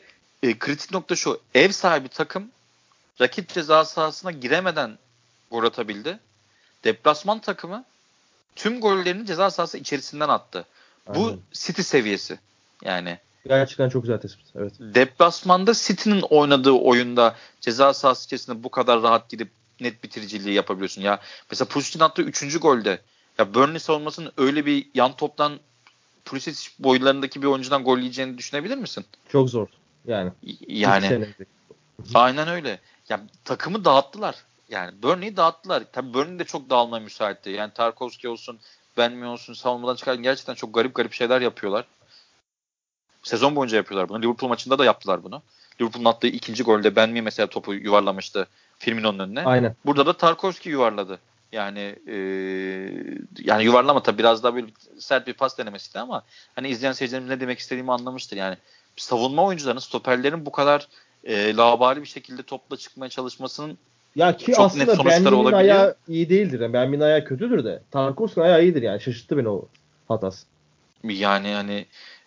e, kritik nokta şu. Ev sahibi takım rakip ceza sahasına giremeden gol atabildi. Deplasman takımı tüm gollerini ceza sahası içerisinden attı. Aynen. Bu City seviyesi. Yani Gerçekten çok güzel tespit. Evet. Deplasmanda City'nin oynadığı oyunda ceza sahası içerisinde bu kadar rahat gidip net bitiriciliği yapabiliyorsun. Ya mesela Pulisic attığı 3. golde ya Burnley savunmasının öyle bir yan toptan Pulisic boylarındaki bir oyuncudan gol yiyeceğini düşünebilir misin? Çok zor. Yani. Yani. Aynen öyle. Ya takımı dağıttılar. Yani Burnley'i dağıttılar. Tabii Burnley de çok dağılmaya müsaitti. Yani Tarkovski olsun, Benmi olsun savunmadan çıkarken gerçekten çok garip garip şeyler yapıyorlar. Sezon boyunca yapıyorlar bunu. Liverpool maçında da yaptılar bunu. Liverpool'un attığı ikinci golde Benmi mesela topu yuvarlamıştı Firmino'nun önüne. Aynen. Burada da Tarkovski yuvarladı. Yani e, yani yuvarlama tabii biraz daha böyle sert bir pas denemesiydi ama hani izleyen seyircilerimiz ne demek istediğimi anlamıştır. Yani savunma oyuncularının, stoperlerin bu kadar e, labali bir şekilde topla çıkmaya çalışmasının ya ki çok aslında net sonuçları olabiliyor. ayağı iyi değildir. Yani Benmin'in ayağı kötüdür de. Tarkovski'nin ayağı iyidir yani. Şaşırttı beni o hatası. Yani hani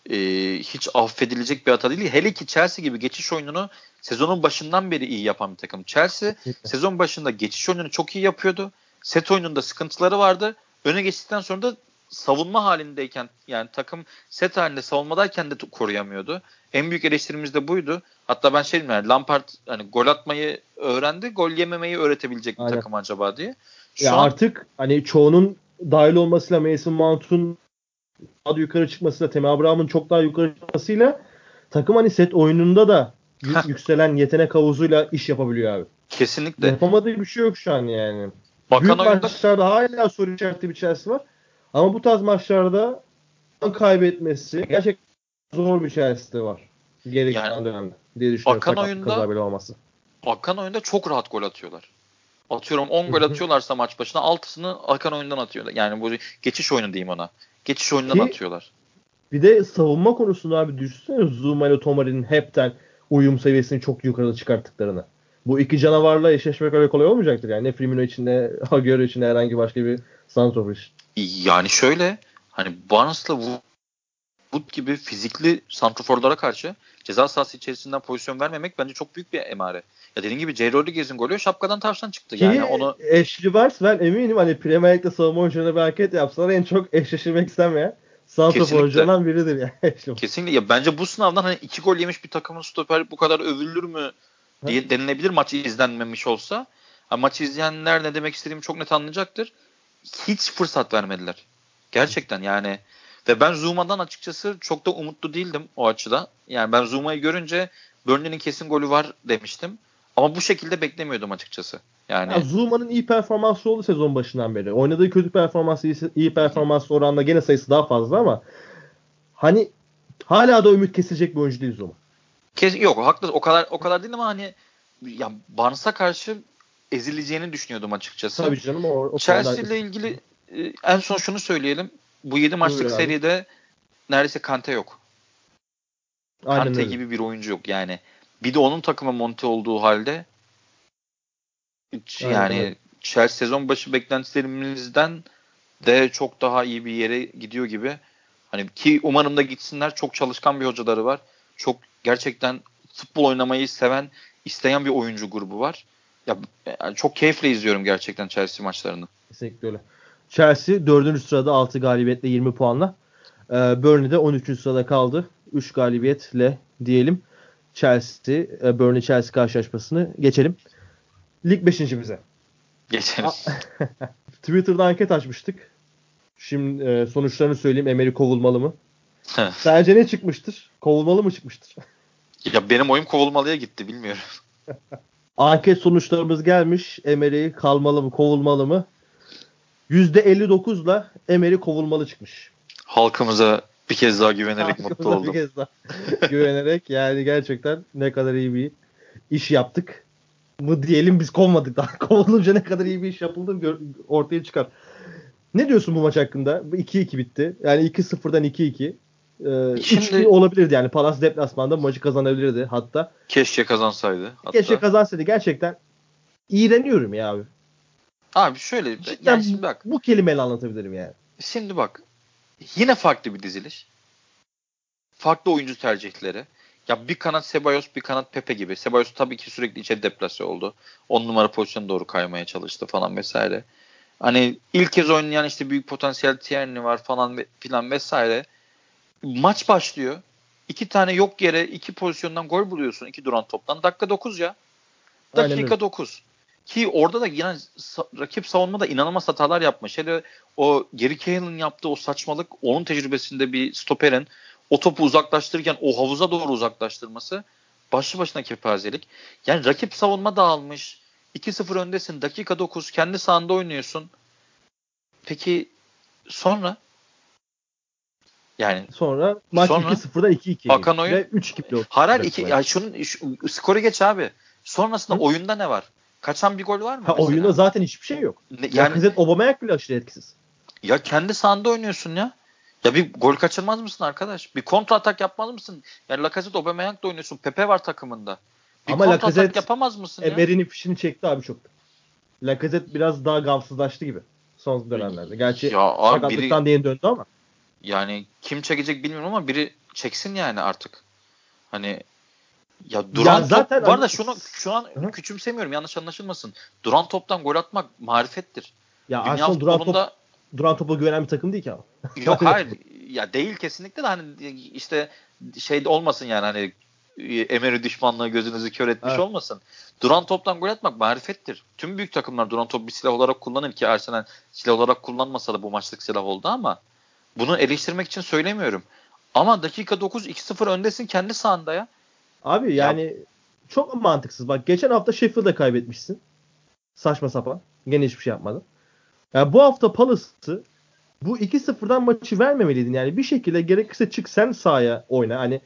e, hiç affedilecek bir hata değil. Hele ki Chelsea gibi geçiş oyununu sezonun başından beri iyi yapan bir takım. Chelsea sezon başında geçiş oyununu çok iyi yapıyordu. Set oyununda sıkıntıları vardı. Öne geçtikten sonra da savunma halindeyken yani takım set halinde savunmadayken de koruyamıyordu. En büyük eleştirimiz de buydu. Hatta ben şey yani Lampard hani gol atmayı öğrendi, gol yememeyi öğretebilecek bir Aynen. takım acaba diye. Şu ya an... artık hani çoğunun dahil olmasıyla Mason Mount'un daha yukarı çıkmasıyla Temi Abraham'ın çok daha yukarı çıkmasıyla takım hani set oyununda da yükselen yetenek havuzuyla iş yapabiliyor abi. Kesinlikle. Yapamadığı bir şey yok şu an yani. Bakan Büyük oyunda... maçlarda hala soru işareti bir Chelsea var. Ama bu tarz maçlarda kaybetmesi gerçekten zor bir Chelsea var. Geri yani, dönemde diye düşünüyorum. Akan oyunda, olması. Akan oyunda çok rahat gol atıyorlar. Atıyorum 10 gol atıyorlarsa maç başına 6'sını akan oyundan atıyorlar. Yani bu geçiş oyunu diyeyim ona. Geçiş oyundan Ki, atıyorlar. Bir de savunma konusunda abi düşünsene Zuma ile Tomari'nin hepten uyum seviyesini çok yukarıda çıkarttıklarını. Bu iki canavarla eşleşmek öyle kolay olmayacaktır. Yani ne Firmino için ne Agüero için ne herhangi başka bir santrofor için. Yani şöyle hani Barnes'la Wood gibi fizikli santroforlara karşı ceza sahası içerisinden pozisyon vermemek bence çok büyük bir emare. Ya dediğin gibi J. Rodriguez'in golü şapkadan tavşan çıktı. Ki yani onu Ashley Barnes ben eminim hani Premier League'de savunma oyuncularına bir hareket yapsalar en çok eşleşmek istemeyen santrofor oyuncularından biridir yani. Kesinlikle. Ya bence bu sınavdan hani iki gol yemiş bir takımın stoper bu kadar övülür mü diye Hı? denilebilir maçı izlenmemiş olsa. Ha, maçı izleyenler ne demek istediğimi çok net anlayacaktır. Hiç fırsat vermediler. Gerçekten yani ve ben Zuma'dan açıkçası çok da umutlu değildim o açıdan. Yani ben Zuma'yı görünce Burnley'nin kesin golü var demiştim. Ama bu şekilde beklemiyordum açıkçası. Yani ya Zuma'nın iyi performansı oldu sezon başından beri. Oynadığı kötü performansı iyi, iyi performans oranında gene sayısı daha fazla ama hani hala da ümit kesilecek bir oyuncu değil Zuma. Kes, yok haklı o kadar o kadar değil ama hani ya Barnes'a karşı ezileceğini düşünüyordum açıkçası. Tabii canım o, o Chelsea ile ilgili e, en son şunu söyleyelim. Bu 7 maçlık Buyur seride abi. neredeyse Kante yok. Aynen Kante öyle. gibi bir oyuncu yok yani. Bir de onun takıma monte olduğu halde yani Aynen. Chelsea sezon başı beklentilerimizden de çok daha iyi bir yere gidiyor gibi. Hani ki umarım da gitsinler. Çok çalışkan bir hocaları var. Çok gerçekten futbol oynamayı seven, isteyen bir oyuncu grubu var. Ya çok keyifle izliyorum gerçekten Chelsea maçlarını. Kesinlikle öyle. Chelsea 4. sırada 6 galibiyetle 20 puanla. Ee, Burnley de 13. sırada kaldı. 3 galibiyetle diyelim. Chelsea, e, Burnley Chelsea karşılaşmasını geçelim. Lig 5. bize. Geçelim. Twitter'da anket açmıştık. Şimdi e, sonuçlarını söyleyeyim. Emery kovulmalı mı? Sence ne çıkmıştır? Kovulmalı mı çıkmıştır? Ya benim oyum kovulmalıya gitti bilmiyorum. Anket sonuçlarımız gelmiş. Emery kalmalı mı, kovulmalı mı? %59'la Emery kovulmalı çıkmış. Halkımıza bir kez daha güvenerek mutlu oldum. Bir kez daha güvenerek yani gerçekten ne kadar iyi bir iş yaptık mı diyelim biz kovmadık daha. Kovulunca ne kadar iyi bir iş yapıldı ortaya çıkar. Ne diyorsun bu maç hakkında? 2-2 bitti. Yani 2-0'dan 2-2. Ee, Şimdi, olabilirdi yani. Palas deplasmanda maçı kazanabilirdi hatta. Keşke kazansaydı. Hatta. Keşke kazansaydı. Gerçekten iğreniyorum ya abi. Abi şöyle Cidden yani şimdi bak. Bu kelimeyle anlatabilirim yani. Şimdi bak. Yine farklı bir diziliş. Farklı oyuncu tercihleri. Ya bir kanat Sebayos bir kanat Pepe gibi. Sebayos tabii ki sürekli içeri deplase oldu. 10 numara pozisyona doğru kaymaya çalıştı falan vesaire. Hani ilk kez oynayan işte büyük potansiyel Tierney var falan filan vesaire. Maç başlıyor. İki tane yok yere iki pozisyondan gol buluyorsun. iki duran toptan. Dakika 9 ya. Dakika 9. Ki orada da yine rakip savunmada inanılmaz hatalar yapmış. Hele o Geri Cahill'in yaptığı o saçmalık onun tecrübesinde bir stoperin o topu uzaklaştırırken o havuza doğru uzaklaştırması başlı başına kepazelik. Yani rakip savunma dağılmış. 2-0 öndesin. Dakika 9 kendi sahanda oynuyorsun. Peki sonra yani sonra maç sonra, 2-0'da 2-2. Hakan oyun 3-2 oldu. Harar 2 ya şunun şu, skoru geç abi. Sonrasında Hı? oyunda ne var? Kaçan bir gol var mı? Ha, oyunda zaten hiçbir şey yok. Ne, yani Lacazette Aubameyang bile aşırı etkisiz. Ya kendi sahanda oynuyorsun ya. Ya bir gol kaçırmaz mısın arkadaş? Bir kontra atak yapmaz mısın? Yani Lacazette Aubameyang da oynuyorsun. Pepe var takımında. Bir Ama kontra atak yapamaz mısın Emery'nin fişini çekti abi çok. Lacazette biraz daha gamsızlaştı gibi son dönemlerde. Gerçi ya abi sakatlıktan biri, diye döndü ama. Yani kim çekecek bilmiyorum ama biri çeksin yani artık. Hani ya duran ya zaten top, bu arada şunu şu an Hı-hı. küçümsemiyorum yanlış anlaşılmasın. Duran toptan gol atmak marifettir. Ya Dünya Arsenal duran top duran topa güvenen bir takım değil ki ama. Yok hayır. Ya değil kesinlikle de hani işte şey olmasın yani hani Emery düşmanlığı gözünüzü kör etmiş evet. olmasın. Duran toptan gol atmak marifettir. Tüm büyük takımlar duran top bir silah olarak kullanır ki Arsenal silah olarak kullanmasa da bu maçlık silah oldu ama bunu eleştirmek için söylemiyorum. Ama dakika 9 2-0 öndesin kendi sahanda ya. Abi yani ya. çok mantıksız. Bak geçen hafta Sheffield'da kaybetmişsin. Saçma sapan. Gene hiçbir şey yapmadın. Yani bu hafta Palace'ı bu 2-0'dan maçı vermemeliydin. Yani bir şekilde gerekirse çık sen sahaya oyna. Hani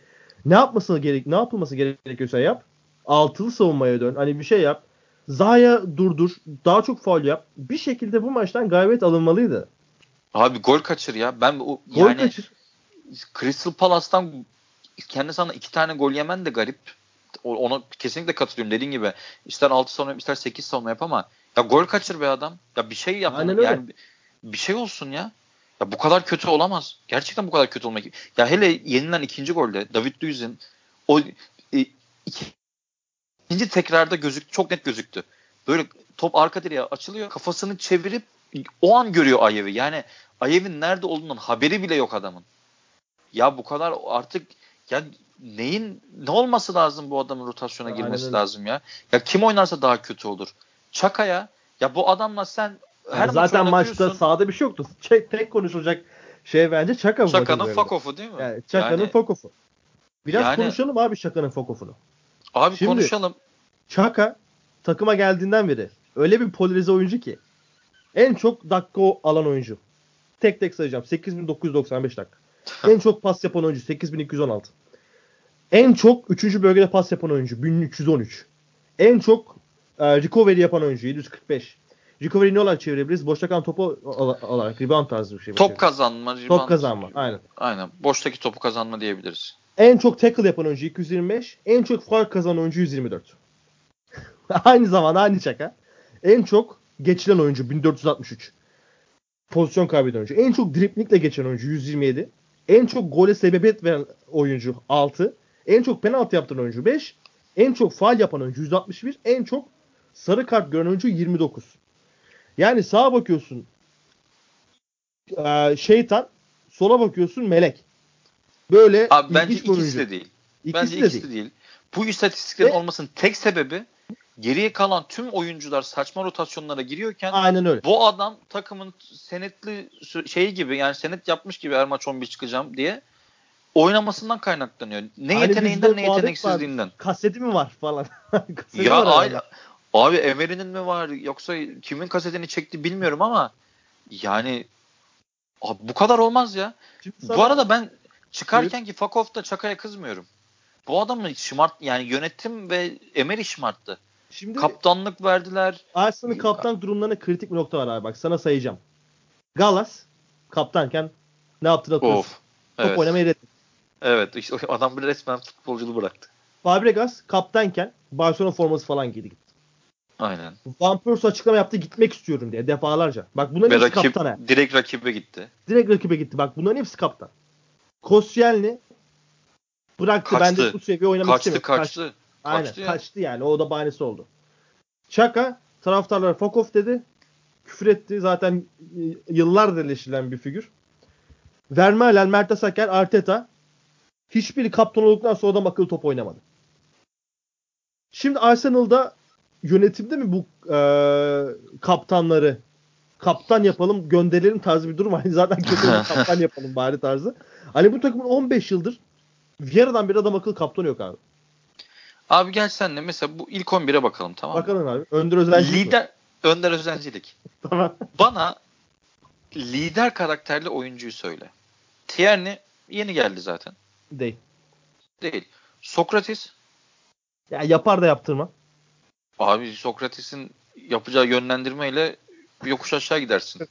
ne yapması gerek ne yapılması gerekiyorsa yap. Altılı savunmaya dön. Hani bir şey yap. Zaya durdur. Daha çok faul yap. Bir şekilde bu maçtan galibiyet alınmalıydı. Abi gol kaçır ya. Ben o gol yani kaçır. Crystal Palace'tan kendi sana iki tane gol yemen de garip. Ona kesinlikle katılıyorum dediğin gibi. İster 6 savunma ister 8 savunma yap ama ya gol kaçır be adam. Ya bir şey yap. Aynen yani öyle. bir şey olsun ya. Ya bu kadar kötü olamaz. Gerçekten bu kadar kötü olmak. Ya hele yenilen ikinci golde David Luiz'in o e, iki, ikinci tekrarda gözük çok net gözüktü. Böyle top arka direğe açılıyor. Kafasını çevirip o an görüyor Ayev'i. Yani Ayev'in nerede olduğundan haberi bile yok adamın. Ya bu kadar artık ya neyin ne olması lazım bu adamın rotasyona girmesi Aynen. lazım ya. Ya kim oynarsa daha kötü olur. Çakaya ya bu adamla sen her yani zaten maçta sahada bir şey yoktu. Tek, tek konuşulacak şey bence Çaka Çaka'nın Fakofu değil mi? Yani Çaka'nın yani, Fakofu. Biraz yani, konuşalım abi Çaka'nın Fakof'unu. Abi Şimdi, konuşalım. Çaka takıma geldiğinden beri öyle bir polarize oyuncu ki en çok dakika alan oyuncu. Tek tek sayacağım. 8995 dakika. en çok pas yapan oyuncu 8216. En çok 3. bölgede pas yapan oyuncu 1313. En çok e, recovery yapan oyuncu 745. Recovery ne olarak çevirebiliriz? Boşta kalan topu olarak rebound tarzı bir şey. Top kazanma. Rebound. Top kazanma. Aynen. Aynen. Boştaki topu kazanma diyebiliriz. En çok tackle yapan oyuncu 225. En çok fark kazanan oyuncu 124. aynı zamanda aynı çaka. En çok geçilen oyuncu 1463. Pozisyon kaybeden oyuncu. En çok driplikle geçen oyuncu 127. En çok gole sebebiyet veren oyuncu 6. En çok penaltı yaptıran oyuncu 5. En çok faal yapan oyuncu 161. En çok sarı kart gören oyuncu 29. Yani sağa bakıyorsun şeytan, sola bakıyorsun melek. Böyle Abi bence ikisi de değil. İkisi bence de ikisi de değil. değil. Bu istatistiklerin Ve, olmasının tek sebebi geriye kalan tüm oyuncular saçma rotasyonlara giriyorken Aynen öyle. bu adam takımın senetli şeyi gibi yani senet yapmış gibi her maç 11 çıkacağım diye oynamasından kaynaklanıyor. Ne hani yeteneğinden ne yeteneksizliğinden. Var. Kaseti mi var falan. ya var abi Emery'nin mi var yoksa kimin kasetini çekti bilmiyorum ama Yani abi bu kadar olmaz ya. Sana... Bu arada ben çıkarken ki Fakov'da Çaka'ya kızmıyorum. Bu adamı şımart yani yönetim ve Emery şımarttı. Şimdi kaptanlık verdiler. Arsenal'ın kaptan durumlarına kritik bir nokta var abi. Bak sana sayacağım. Galas kaptanken ne yaptığını hatırlıyorsun. Of. Evet. Top oynamayı reddetti. Evet. işte adam bir resmen futbolculuğu bıraktı. Fabregas kaptanken Barcelona forması falan giydi gitti. Aynen. Van Persie açıklama yaptı gitmek istiyorum diye defalarca. Bak bunların Ve hepsi rakip, kaptan. He. Direkt rakibe gitti. Direkt rakibe gitti. Bak bunların hepsi kaptan. Koscielny bıraktı. Kaçtı. Ben de bu seviye oynamak kaçtı, istemiyorum. Kaçtı kaçtı. Aynen kaçtı, kaçtı yani. O da bahanesi oldu. Çaka taraftarlara off dedi. Küfür etti. Zaten yıllardır eleştirilen bir figür. Vermaelen, Mertesaker, Arteta hiçbiri kaptan olduktan sonra da akıllı top oynamadı. Şimdi Arsenal'da yönetimde mi bu e, kaptanları kaptan yapalım gönderelim tarzı bir durum var. Zaten kötü kaptan yapalım bari tarzı. Hani bu takımın 15 yıldır Vieira'dan bir adam akıllı kaptan yok abi. Abi gel senle mesela bu ilk 11'e bakalım tamam mı? Bakalım abi. Önder Özencilik Lider, mi? Önder Özencilik. tamam. Bana lider karakterli oyuncuyu söyle. Tierney yeni geldi zaten. Değil. Değil. Sokrates? Ya yapar da yaptırma. Abi Sokrates'in yapacağı yönlendirmeyle yokuş aşağı gidersin.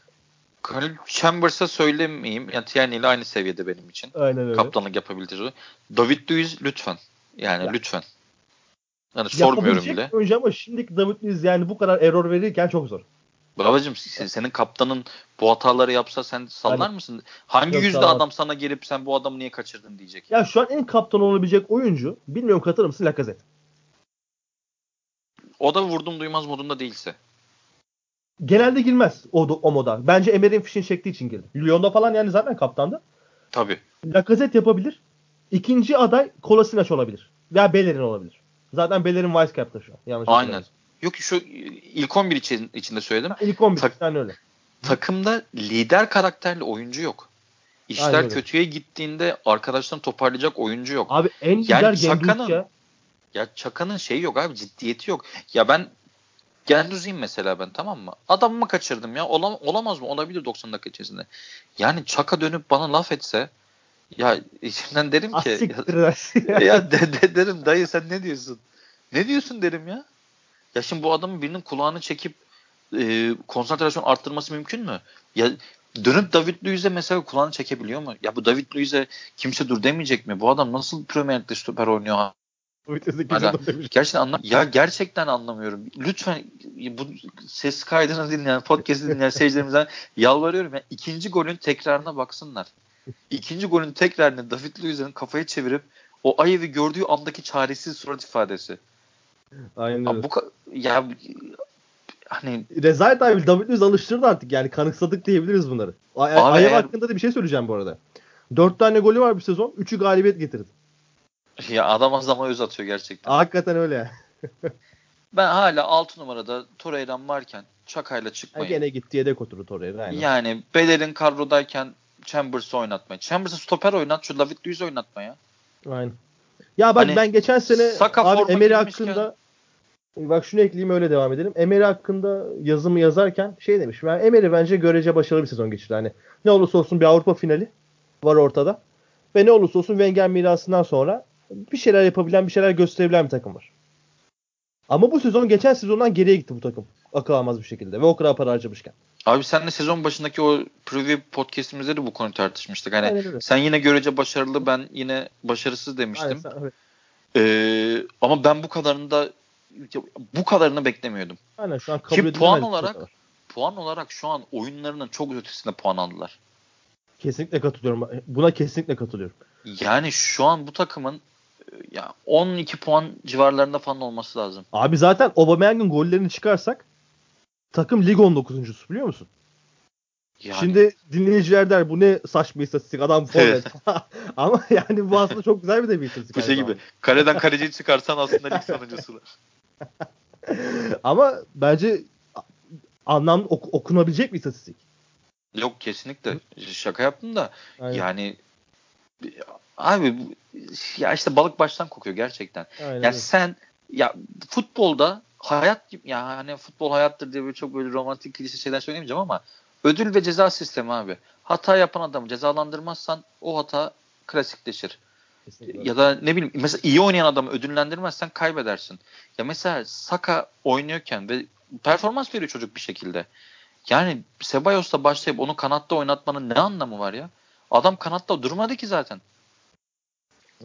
Khalil Chambers'a söylemeyeyim. Yani Tierney ile aynı seviyede benim için. Aynen öyle. Kaptanlık yapabildiği. David Luiz lütfen. Yani ya. lütfen. Yani sormuyorum bile. Önce ama şimdiki David Luiz yani bu kadar error verirken çok zor. Babacım senin kaptanın bu hataları yapsa sen sallar yani, mısın? Hangi yüzde sallar. adam sana gelip sen bu adamı niye kaçırdın diyecek. Ya şu an en kaptan olabilecek oyuncu bilmiyorum katılır mısın Lacazette. O da vurdum duymaz modunda değilse. Genelde girmez o, o moda. Bence Emery'in fişini çektiği için girdi. Lyon'da falan yani zaten kaptandı. Tabii. Lacazette yapabilir. İkinci aday Kolasinac olabilir. Veya Bellerin olabilir. Zaten Bellerin vice captain şu an. Yanlış Aynen. Yok şu ilk 11 için, içinde söyledim. Ha, ilk 11 Ta- yani öyle. Takımda lider karakterli oyuncu yok. İşler kötüye gittiğinde arkadaşlarını toparlayacak oyuncu yok. Abi en lider yani Çaka'nın, ya. ya Çaka'nın şeyi yok abi ciddiyeti yok. Ya ben Genduz'iyim mesela ben tamam mı? Adamımı kaçırdım ya. Olam, olamaz mı? Olabilir 90 dakika içerisinde. Yani Çaka dönüp bana laf etse ya içimden derim ki ya, ya de, de, derim dayı sen ne diyorsun? Ne diyorsun derim ya. Ya şimdi bu adamın birinin kulağını çekip e, konsantrasyon arttırması mümkün mü? Ya dönüp David Luiz'e mesela kulağını çekebiliyor mu? Ya bu David Luiz'e kimse dur demeyecek mi? Bu adam nasıl Premier Lig'de stoper oynuyor? Hala, gerçekten anlam ya gerçekten anlamıyorum. Lütfen bu ses kaydını dinleyen, podcast'ı dinleyen seyircilerimizden yalvarıyorum. Yani ikinci golün tekrarına baksınlar. İkinci golün tekrarını David Luiz'in kafayı çevirip o Ayev'i gördüğü andaki çaresiz surat ifadesi. Aynen öyle. Bu ya hani Rezalet abi David Luiz alıştırdı artık yani kanıksadık diyebiliriz bunları. Ay Ayev eğer... hakkında da bir şey söyleyeceğim bu arada. Dört tane golü var bir sezon. Üçü galibiyet getirdi. Ya adam az ama öz atıyor gerçekten. Hakikaten öyle. ben hala 6 numarada Torreira'm varken Çakay'la çıkmayı. gene gitti yedek oturdu Torreira. Aynen. Yani Bedel'in kadrodayken Chambers'ı oynatmaya. Chambers'ı stoper oynat. Şu David Luiz'i oynatma ya. Aynen. Ya bak hani, ben geçen sene Saka abi Emery hakkında bak şunu ekleyeyim öyle devam edelim. Emery hakkında yazımı yazarken şey demiş. Ben Emery bence görece başarılı bir sezon geçirdi. Hani ne olursa olsun bir Avrupa finali var ortada. Ve ne olursa olsun Wenger mirasından sonra bir şeyler yapabilen, bir şeyler gösterebilen bir takım var. Ama bu sezon geçen sezondan geriye gitti bu takım. Akıl almaz bir şekilde ve o kadar para harcamışken. Abi sen de sezon başındaki o preview podcast'imizde de bu konuyu tartışmıştık. Hani sen yine görece başarılı ben yine başarısız demiştim. Aynen, sen, evet. Ee, ama ben bu kadarını da bu kadarını beklemiyordum. Aynen şu an kabul Ki puan olarak puan olarak şu an oyunlarının çok ötesinde puan aldılar. Kesinlikle katılıyorum. Buna kesinlikle katılıyorum. Yani şu an bu takımın ya 12 puan civarlarında falan olması lazım. Abi zaten Aubameyang'ın gollerini çıkarsak takım lig 19.sü biliyor musun? Yani. Şimdi dinleyiciler der bu ne saçma istatistik adam forvet. Ama yani bu aslında çok güzel bir de bir istatistik. Bu şey gibi. Kaleden kaleciyi çıkarsan aslında lig sonuncusular. Ama bence anlam ok- okunabilecek bir istatistik. Yok kesinlikle. Şaka yaptım da Aynen. yani abi ya işte balık baştan kokuyor gerçekten. Aynen. Ya sen ya futbolda hayat ya hani futbol hayattır diye böyle çok böyle romantik klişe şeyler söylemeyeceğim ama ödül ve ceza sistemi abi. Hata yapan adamı cezalandırmazsan o hata klasikleşir. Kesinlikle. Ya da ne bileyim mesela iyi oynayan adamı ödüllendirmezsen kaybedersin. Ya mesela Saka oynuyorken ve performans veriyor çocuk bir şekilde. Yani Sebayos'la başlayıp onu kanatta oynatmanın ne anlamı var ya? Adam kanatta durmadı ki zaten.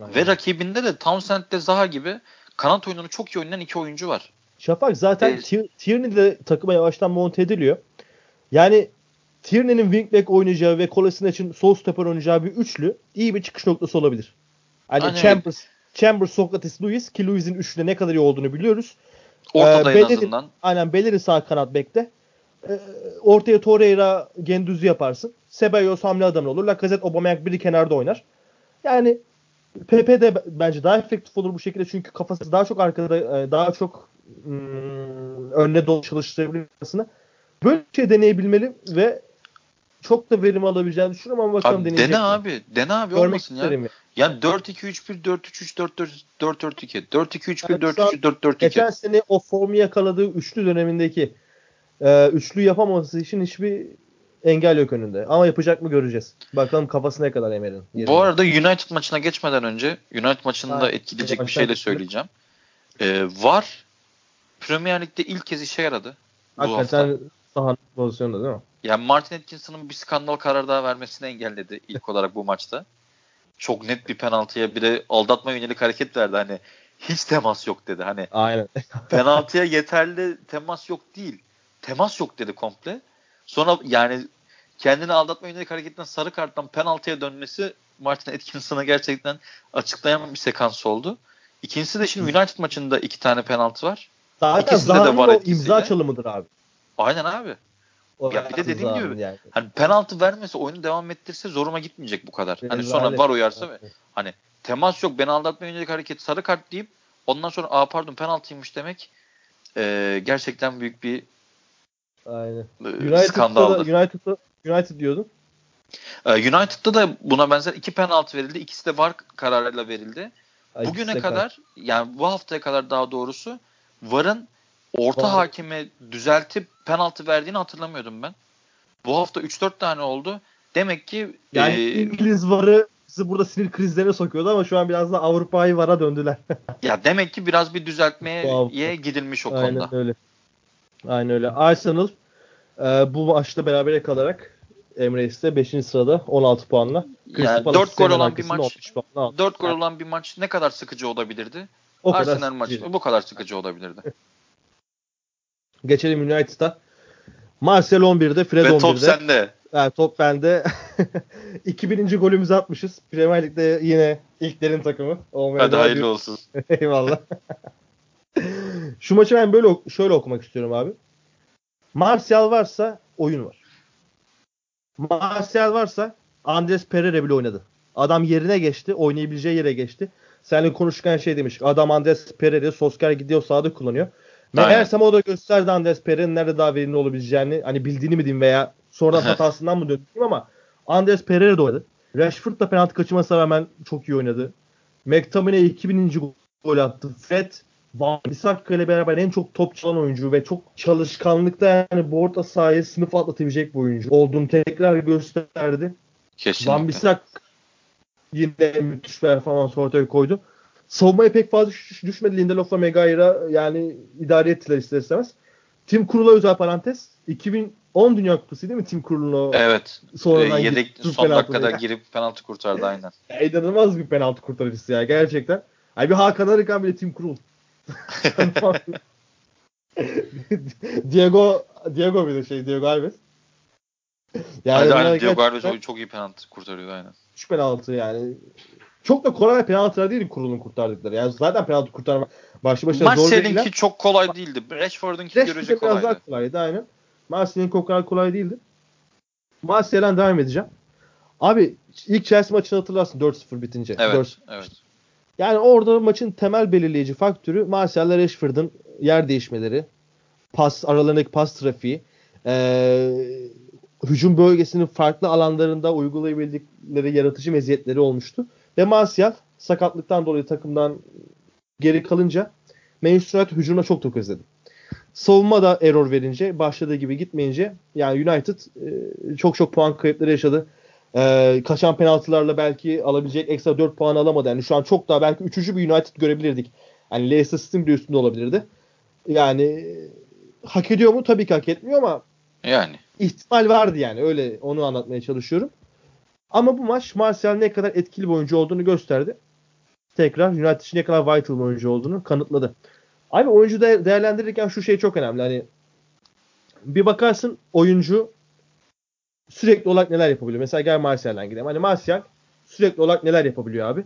Aynen. Ve rakibinde de Townsend'de Zaha gibi kanat oyununu çok iyi oynayan iki oyuncu var. Şafak zaten ee, Tierney de takıma yavaştan monte ediliyor. Yani Tierney'nin wingback oynayacağı ve Kolasinac'in sol stoper oynayacağı bir üçlü iyi bir çıkış noktası olabilir. Hani Aynen. Chambers, Chambers, Sokrates, Lewis ki Lewis'in üçlü ne kadar iyi olduğunu biliyoruz. Ortada ee, en azından. Aynen Belleri sağ kanat bekte. Ee, ortaya Torreira, Gendüz'ü yaparsın. Ceballos hamle adamı olur. Lacazette, Aubameyang biri kenarda oynar. Yani Pepe de bence daha efektif olur bu şekilde çünkü kafası daha çok arkada e, daha çok ım, önüne doğru çalıştırabilir Böyle bir şey deneyebilmeli ve çok da verim alabileceğini düşünüyorum ama bakalım abi, deneyecek. Dene mi? abi. Dene abi Görmek olmasın ya. Ya. Yani 4-2-3-1, 4-3-3, 4-4-2. 4-2-3-1, 4-3-3, 4-4-2. Geçen sene o formu yakaladığı üçlü dönemindeki e, üçlü yapamaması için hiçbir engel yok önünde. Ama yapacak mı göreceğiz. Bakalım kafası ne kadar Emer'in. Bu arada United maçına geçmeden önce United maçında da etkileyecek bir şey de söyleyeceğim. Ee, var Premier Lig'de ilk kez işe yaradı. Hakikaten sahanın pozisyonunda değil mi? Yani Martin Atkinson'ın bir skandal karar daha vermesini engelledi ilk olarak bu maçta. Çok net bir penaltıya bir de aldatma yönelik hareket verdi. Hani hiç temas yok dedi. Hani Aynen. penaltıya yeterli temas yok değil. Temas yok dedi komple. Sonra yani kendini aldatma yönelik hareketten sarı karttan penaltıya dönmesi Martin Atkinson'a gerçekten açıklayan bir sekans oldu. İkincisi de şimdi United maçında iki tane penaltı var. Zaten İkisinde de var o imza çalımıdır abi. Aynen abi. O ya bir de dediğim gibi yani. hani penaltı vermese oyunu devam ettirse zoruma gitmeyecek bu kadar. Hani sonra var uyarsa ve hani temas yok beni aldatmaya yönelik hareket sarı kart deyip ondan sonra aa pardon penaltıymış demek e, gerçekten büyük bir Aynen. E, skandaldı. Da, United'da, United diyordun. E, United'da da buna benzer iki penaltı verildi. İkisi de var kararıyla verildi. Ay, Bugüne kadar yani bu haftaya kadar daha doğrusu VAR'ın orta Var. hakime düzeltip penaltı verdiğini hatırlamıyordum ben. Bu hafta 3-4 tane oldu. Demek ki yani e, İngiliz varı sizi burada sinir krizlerine sokuyordu ama şu an biraz da Avrupa'yı vara döndüler. ya demek ki biraz bir düzeltmeye gidilmiş o Aynen konuda. öyle. Aynen öyle. Arsenal e, bu maçta berabere kalarak Emirates 5. sırada 16 puanla. Yani 4 gol olan bir maç 4 gol olan bir maç ne kadar sıkıcı olabilirdi? O Arsenal maçı bu kadar sıkıcı olabilirdi. Geçelim United'a. Marcel 11'de, Fred Ve 11'de. top sende. Yani top bende. 2000. golümüzü atmışız. Premier Lig'de yine ilklerin takımı. Olmaya Hadi hayırlı diyor. olsun. Eyvallah. Şu maçı ben böyle şöyle okumak istiyorum abi. Martial varsa oyun var. Martial varsa Andres Pereira bile oynadı. Adam yerine geçti. Oynayabileceği yere geçti. Seninle konuşurken şey demiş. Adam Andres Pereira Sosker gidiyor sağda kullanıyor. Meğersem o da gösterdi Andres Pereira'nın nerede daha verimli olabileceğini. Hani bildiğini mi diyeyim veya sonradan hatasından mı döndüm ama Andres Pereira da oynadı. Rashford da penaltı kaçırmasına rağmen çok iyi oynadı. McTominay 2000. gol attı. Fred Van Bissaka ile beraber en çok top çalan oyuncu ve çok çalışkanlıkta yani bu orta sahaya sınıf atlatabilecek bir oyuncu olduğunu tekrar gösterdi. Kesinlikle. Van Bissaka yine müthiş performans ortaya koydu. Savunmaya pek fazla düşmedi. Lindelof'la Megaira yani idare ettiler ister istemez. Tim Krul'a özel parantez. 2010 Dünya Kupası değil mi Tim Krul'un o Evet. Sonradan Yedek son dakikada ya. girip penaltı kurtardı aynen. ya, inanılmaz bir penaltı kurtarıcısı ya gerçekten. Ay bir Hakan Arıkan bile Tim Krul. Diego Diego bir de şey Diego Alves. Yani aynen, aynen Diego Alves çok iyi penaltı kurtarıyor aynen. 3 penaltı yani çok da kolay penaltılar değil kurulun kurtardıkları. Yani zaten penaltı kurtarma başlı başına zor değil. Martial'inki çok kolay değildi. Rashford'unki görece kolaydı. Biraz daha kolaydı aynen. Martial'inki o kadar kolay değildi. Martial'den devam edeceğim. Abi ilk Chelsea maçını hatırlarsın 4-0 bitince. Evet, 4 evet. Yani orada maçın temel belirleyici faktörü Martial ile Rashford'un yer değişmeleri, pas aralarındaki pas trafiği, ee, hücum bölgesinin farklı alanlarında uygulayabildikleri yaratıcı meziyetleri olmuştu. Ve Martial sakatlıktan dolayı takımdan geri kalınca Manchester United hücumuna çok özledi. savunma da error verince başladığı gibi gitmeyince yani United e, çok çok puan kayıpları yaşadı. E, kaçan penaltılarla belki alabilecek ekstra 4 puan alamadı. Yani şu an çok daha belki 3. bir United görebilirdik. Yani Leicester City'nin bile üstünde olabilirdi. Yani hak ediyor mu? Tabii ki hak etmiyor ama yani ihtimal vardı yani. Öyle onu anlatmaya çalışıyorum. Ama bu maç Martial ne kadar etkili bir oyuncu olduğunu gösterdi. Tekrar United için ne kadar vital bir oyuncu olduğunu kanıtladı. Abi oyuncu de değerlendirirken şu şey çok önemli. Hani bir bakarsın oyuncu sürekli olarak neler yapabiliyor. Mesela gel Martial'den gidelim. Hani Martial sürekli olarak neler yapabiliyor abi.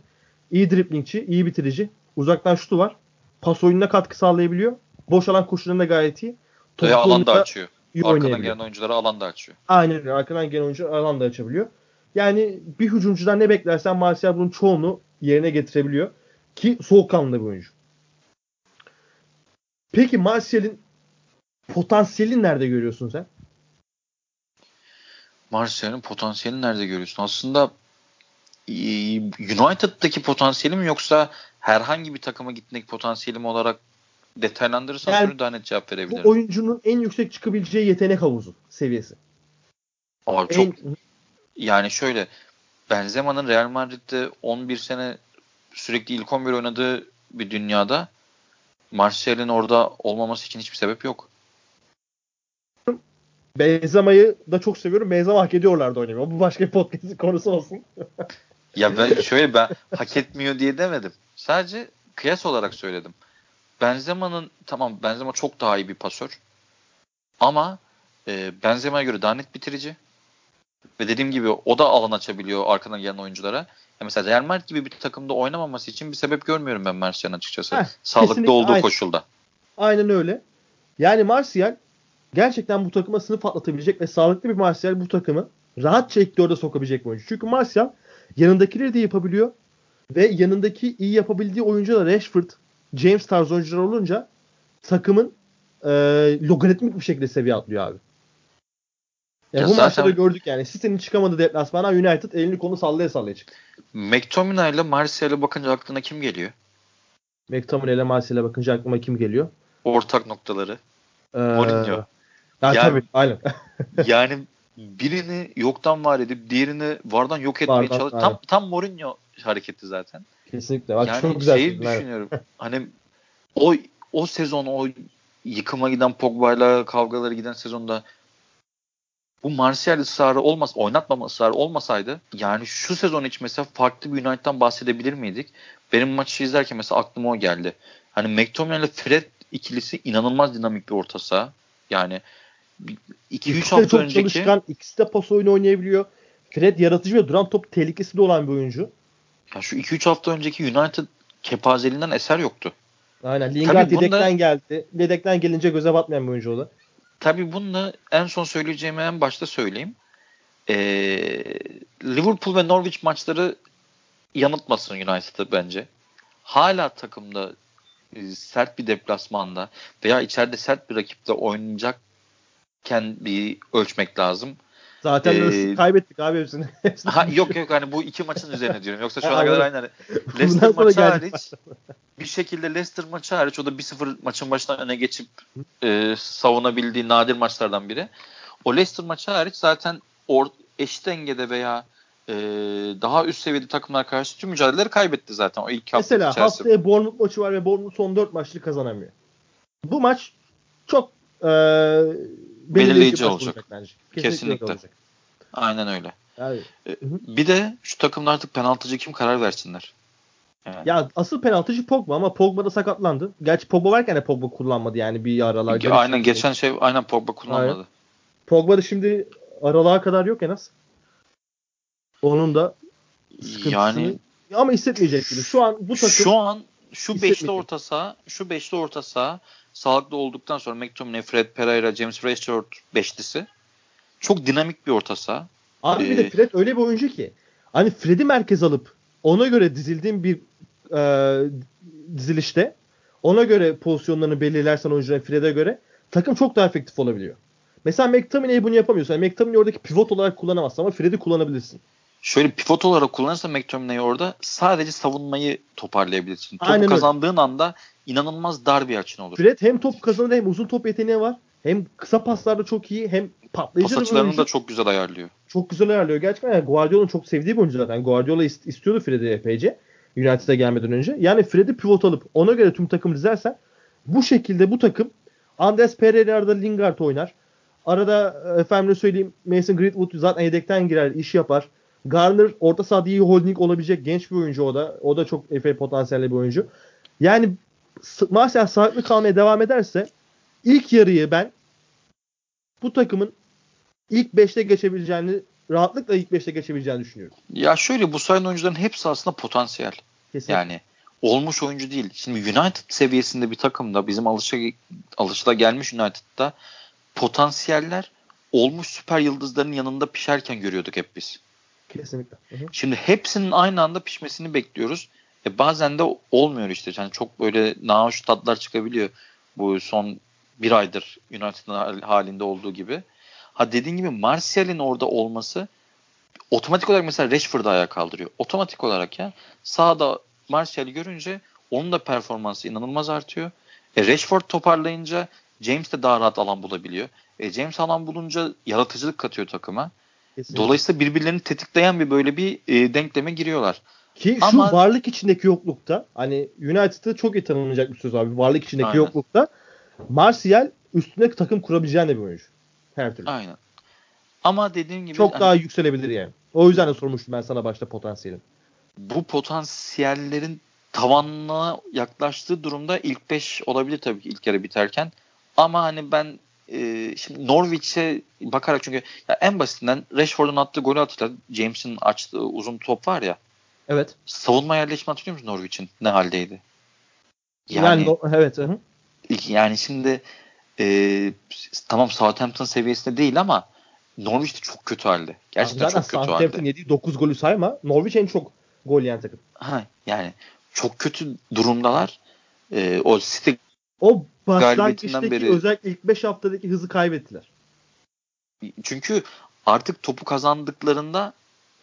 İyi driplingçi, iyi bitirici. Uzaktan şutu var. Pas oyununa katkı sağlayabiliyor. Boş alan koşularında gayet iyi. Ve alan da açıyor. Arkadan gelen oyunculara alan da açıyor. Aynen. Arkadan gelen oyuncu alan da açabiliyor. Yani bir hücumcudan ne beklersen Martial bunun çoğunu yerine getirebiliyor. Ki soğukkanlı bir oyuncu. Peki Martial'in potansiyelini nerede görüyorsun sen? Martial'in potansiyelini nerede görüyorsun? Aslında United'daki potansiyeli mi yoksa herhangi bir takıma gitmek potansiyelim olarak detaylandırırsan yani, daha net cevap verebilirim. Bu oyuncunun en yüksek çıkabileceği yetenek havuzu seviyesi. Abi çok en... yani şöyle Benzema'nın Real Madrid'de 11 sene sürekli ilk 11 oynadığı bir dünyada Martial'in orada olmaması için hiçbir sebep yok. Benzema'yı da çok seviyorum. Benzema hak ediyorlardı oynamayı. Bu başka bir podcast konusu olsun. ya ben şöyle ben hak etmiyor diye demedim. Sadece kıyas olarak söyledim. Benzema'nın tamam Benzema çok daha iyi bir pasör. Ama e, Benzema'ya göre daha net bitirici. Ve dediğim gibi o da alan açabiliyor arkadan gelen oyunculara. Ya mesela Real Madrid gibi bir takımda oynamaması için bir sebep görmüyorum ben Martial'ın açıkçası. Heh, Sağlıklı olduğu aynen. koşulda. Aynen öyle. Yani Martial gerçekten bu takıma sınıf atlatabilecek ve sağlıklı bir Martial bu takımı rahatça ilk dörde sokabilecek bir oyuncu. Çünkü Martial yanındakileri de yapabiliyor ve yanındaki iyi yapabildiği oyuncular Rashford, James tarzı oyuncular olunca takımın e, logaritmik bir şekilde seviye atlıyor abi. Yani ya bu zaten... maçta da gördük yani. City'nin çıkamadığı deplasmana United elini konu sallaya sallaya çıktı. McTominay ile Martial'e bakınca aklına kim geliyor? McTominay ile Martial'e bakınca aklıma kim geliyor? Ortak noktaları. Ee, Mourinho. Ha, yani, tabii aynen. yani birini yoktan var edip diğerini vardan yok etmeye çalış. Tam tam Mourinho hareketi zaten. Kesinlikle. Bak yani çok güzel. Şeyi düşünüyorum. hani o o sezon o yıkıma giden Pogba'yla kavgaları giden sezonda bu Martial ısrarı olmaz, oynatmama ısrarı olmasaydı yani şu sezon hiç mesela farklı bir United'dan bahsedebilir miydik? Benim maçı izlerken mesela aklıma o geldi. Hani McTominay ile Fred ikilisi inanılmaz dinamik bir orta saha. Yani 2-3 hafta çok önceki çalışkan, ikisi de pas oyunu oynayabiliyor. Fred yaratıcı ve duran top tehlikesi de olan bir oyuncu. Ya şu 2-3 hafta önceki United kepazeliğinden eser yoktu. Aynen. Lingard yedekten geldi. Yedekten gelince göze batmayan bir oyuncu o da. Tabii bunu en son söyleyeceğimi en başta söyleyeyim. Ee, Liverpool ve Norwich maçları yanıltmasın United'ı bence. Hala takımda e, sert bir deplasmanda veya içeride sert bir rakiple oynayacakken bir ölçmek lazım. Zaten ee, kaybettik abi hepsini. ha, yok yok hani bu iki maçın üzerine diyorum. Yoksa şu ana kadar aynı. Hani Leicester maçı hariç bir şekilde Leicester maçı hariç o da 1-0 maçın başından öne geçip e, savunabildiği nadir maçlardan biri. O Leicester maçı hariç zaten or, eşit dengede veya e, daha üst seviyede takımlar karşı tüm mücadeleleri kaybetti zaten o ilk hafta Mesela içerisinde. haftaya Bournemouth maçı var ve Bournemouth son 4 maçlı kazanamıyor. Bu maç çok e, belirleyici olacak. olacak bence. Kesinlikle. Kesinlikle. Olacak. Aynen öyle. Yani, e, bir de şu takımda artık penaltıcı kim karar versinler. Yani. Ya asıl penaltıcı Pogba ama Pogba da sakatlandı. Gerçi Pogba varken de Pogba kullanmadı yani bir aralar. Aynen geçen şey aynen Pogba kullanmadı. Aynen. Pogba da şimdi aralığa kadar yok en az. Onun da sıkıntısını yani ama hissetmeyecek gibi. Şu an bu takım şu an şu beşli orta saha, şu beşli orta saha sağlıklı olduktan sonra McTominay, Fred Pereira, James Rashford beşlisi çok dinamik bir orta saha. Abi ee, bir de ee, Fred öyle bir oyuncu ki hani Fred'i merkez alıp ona göre dizildiğin bir e, dizilişte ona göre pozisyonlarını belirlersen oyuncuların Fred'e göre takım çok daha efektif olabiliyor. Mesela McTominay bunu yapamıyorsun. Yani McTominay oradaki pivot olarak kullanamazsın ama Fred'i kullanabilirsin. Şöyle pivot olarak kullanırsa McTominay'ı orada sadece savunmayı toparlayabilirsin. Topu Aynen öyle. kazandığın anda inanılmaz dar bir açın olur. Fred hem top kazanır hem uzun top yeteneği var. Hem kısa paslarda çok iyi hem patlayıcı Pas açılarını da çok güzel ayarlıyor. çok güzel ayarlıyor. Gerçekten yani Guardiola'nın çok sevdiği bir oyuncu zaten. Guardiola ist- istiyordu Fred'i epeyce. United'a gelmeden önce. Yani Fred'i pivot alıp ona göre tüm takım dizersen bu şekilde bu takım Andres Pereira'da Lingard oynar. Arada e, efendim söyleyeyim Mason Greenwood zaten yedekten girer, iş yapar. Garner orta sahada iyi holding olabilecek genç bir oyuncu o da. O da çok FA potansiyelli bir oyuncu. Yani Martial sağlıklı kalmaya devam ederse ilk yarıyı ben bu takımın ilk 5'te geçebileceğini rahatlıkla ilk 5'te geçebileceğini düşünüyorum. Ya şöyle bu sayın oyuncuların hepsi aslında potansiyel. Kesinlikle. Yani olmuş oyuncu değil. Şimdi United seviyesinde bir takımda bizim alışa alışıla gelmiş United'da potansiyeller olmuş süper yıldızların yanında pişerken görüyorduk hep biz. Kesinlikle. Hı hı. Şimdi hepsinin aynı anda pişmesini bekliyoruz. E bazen de olmuyor işte. Yani çok böyle nahoş tatlar çıkabiliyor. Bu son bir aydır United'ın hal- halinde olduğu gibi. Ha dediğin gibi Martial'in orada olması otomatik olarak mesela Rashford'u ayağa kaldırıyor. Otomatik olarak ya sahada Martial'i görünce onun da performansı inanılmaz artıyor. E Rashford toparlayınca James de daha rahat alan bulabiliyor. E James alan bulunca yaratıcılık katıyor takıma. Kesinlikle. Dolayısıyla birbirlerini tetikleyen bir böyle bir e, denkleme giriyorlar. Ki şu Ama- varlık içindeki yoklukta hani United'ı çok iyi tanımlanacak bir söz abi. Varlık içindeki Aynen. yoklukta Martial üstüne takım kurabileceğin bir oyuncu. Her türlü. Aynen. Ama dediğim gibi Çok hani daha yükselebilir yani. O yüzden de sormuştum ben sana başta potansiyelin. bu potansiyellerin tavanına yaklaştığı durumda ilk 5 olabilir tabii ki ilk yarı biterken. Ama hani ben e, şimdi Norwich'e bakarak çünkü ya en basitinden Rashford'un attığı golü hatırla. James'in açtığı uzun top var ya. Evet. Savunma yerleşme hatırlıyor musun Norwich'in? Ne haldeydi? Yani, Yani evet. hı. yani şimdi e, tamam Southampton seviyesinde değil ama Norwich de çok kötü halde. Gerçekten Zaten çok kötü halde. Southampton yediği 9 golü sayma. Norwich en çok gol yiyen takım. Ha, yani çok kötü durumdalar. E, o City O başlangıçtaki beri- özellikle ilk 5 haftadaki hızı kaybettiler. çünkü artık topu kazandıklarında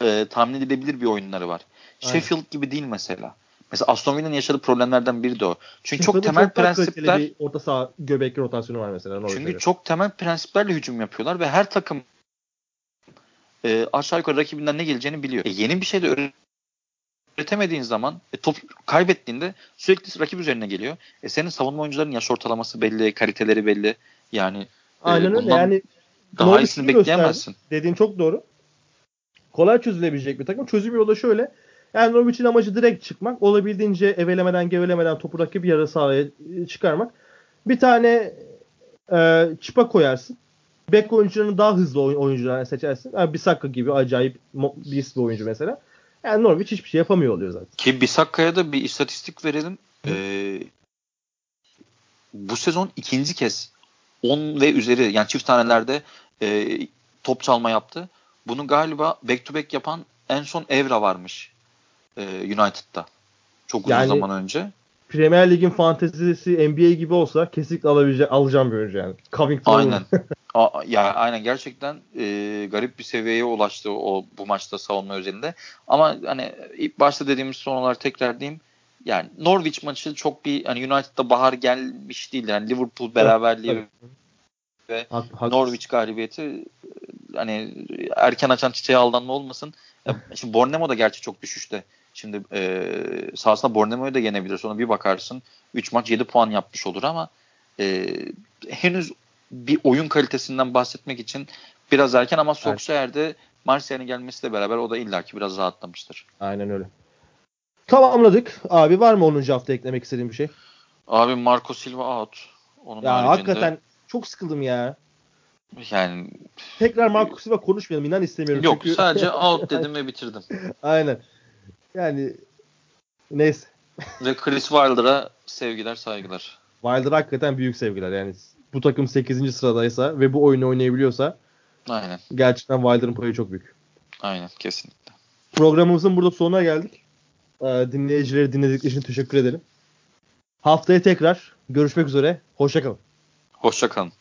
e, tahmin edilebilir bir oyunları var. Aynen. Sheffield gibi değil mesela. Mesela Aston Villa'nın yaşadığı problemlerden biri de o. Çünkü çok Sheffield'ın temel kaliteli prensipler bir orta saha göbek rotasyonu var mesela. Çünkü çok temel prensiplerle hücum yapıyorlar ve her takım e, aşağı yukarı rakibinden ne geleceğini biliyor. E, yeni bir şey de üretemediğin zaman e, top kaybettiğinde sürekli rakip üzerine geliyor. E, senin savunma oyuncuların yaş ortalaması belli, kaliteleri belli. Yani Aynen e, öyle. Yani daha iyisini bekleyemezsin. Dediğin çok doğru. Kolay çözülebilecek bir takım. Çözüm yolu da şöyle. Yani Norwich'in amacı direkt çıkmak. Olabildiğince evelemeden gevelemeden topu rakip yarı sahaya e, çıkarmak. Bir tane e, çıpa koyarsın. Bek oyuncularını daha hızlı oy- oyuncular seçersin. Yani Bisakka gibi acayip bir bir oyuncu mesela. Yani Norwich hiçbir şey yapamıyor oluyor zaten. Ki Bisakka'ya da bir istatistik verelim. Ee, bu sezon ikinci kez 10 ve üzeri yani çift tanelerde e, top çalma yaptı. Bunu galiba back to back yapan en son Evra varmış e, United'da. Çok uzun Yani- zaman önce. Premier Lig'in fantezisi NBA gibi olsa kesinlikle alabilecek, alacağım bir oyuncu yani. Covington Aynen. Ya aynen gerçekten e, garip bir seviyeye ulaştı o bu maçta savunma özelinde. Ama hani ilk başta dediğimiz sonular tekrar diyeyim. Yani Norwich maçı çok bir hani United'da bahar gelmiş değil. Yani Liverpool beraberliği Tabii. ve Hak-. Norwich galibiyeti hani erken açan çiçeğe aldanma olmasın. Ya, şimdi Bournemouth da gerçi çok düşüşte. Şimdi e, sahasında Bournemouth'u da yenebilir. Sonra bir bakarsın 3 maç 7 puan yapmış olur ama e, henüz bir oyun kalitesinden bahsetmek için biraz erken ama Solskjaer'de Martial'in gelmesiyle beraber o da illaki biraz rahatlamıştır. Aynen öyle. Tamamladık. Abi var mı 10. hafta eklemek istediğin bir şey? Abi Marco Silva out. Onun Ya haricinde hakikaten çok sıkıldım ya. yani Tekrar Marco Silva konuşmayalım. İnan istemiyorum. yok Çünkü... sadece out dedim ve bitirdim. Aynen. Yani neyse. Ve Chris Wilder'a sevgiler saygılar. Wilder hakikaten büyük sevgiler. Yani bu takım 8. sıradaysa ve bu oyunu oynayabiliyorsa Aynen. gerçekten Wilder'ın payı çok büyük. Aynen kesinlikle. Programımızın burada sonuna geldik. Ee, dinleyicileri dinledikleri için teşekkür ederim. Haftaya tekrar görüşmek üzere. Hoşçakalın. Hoşça kalın.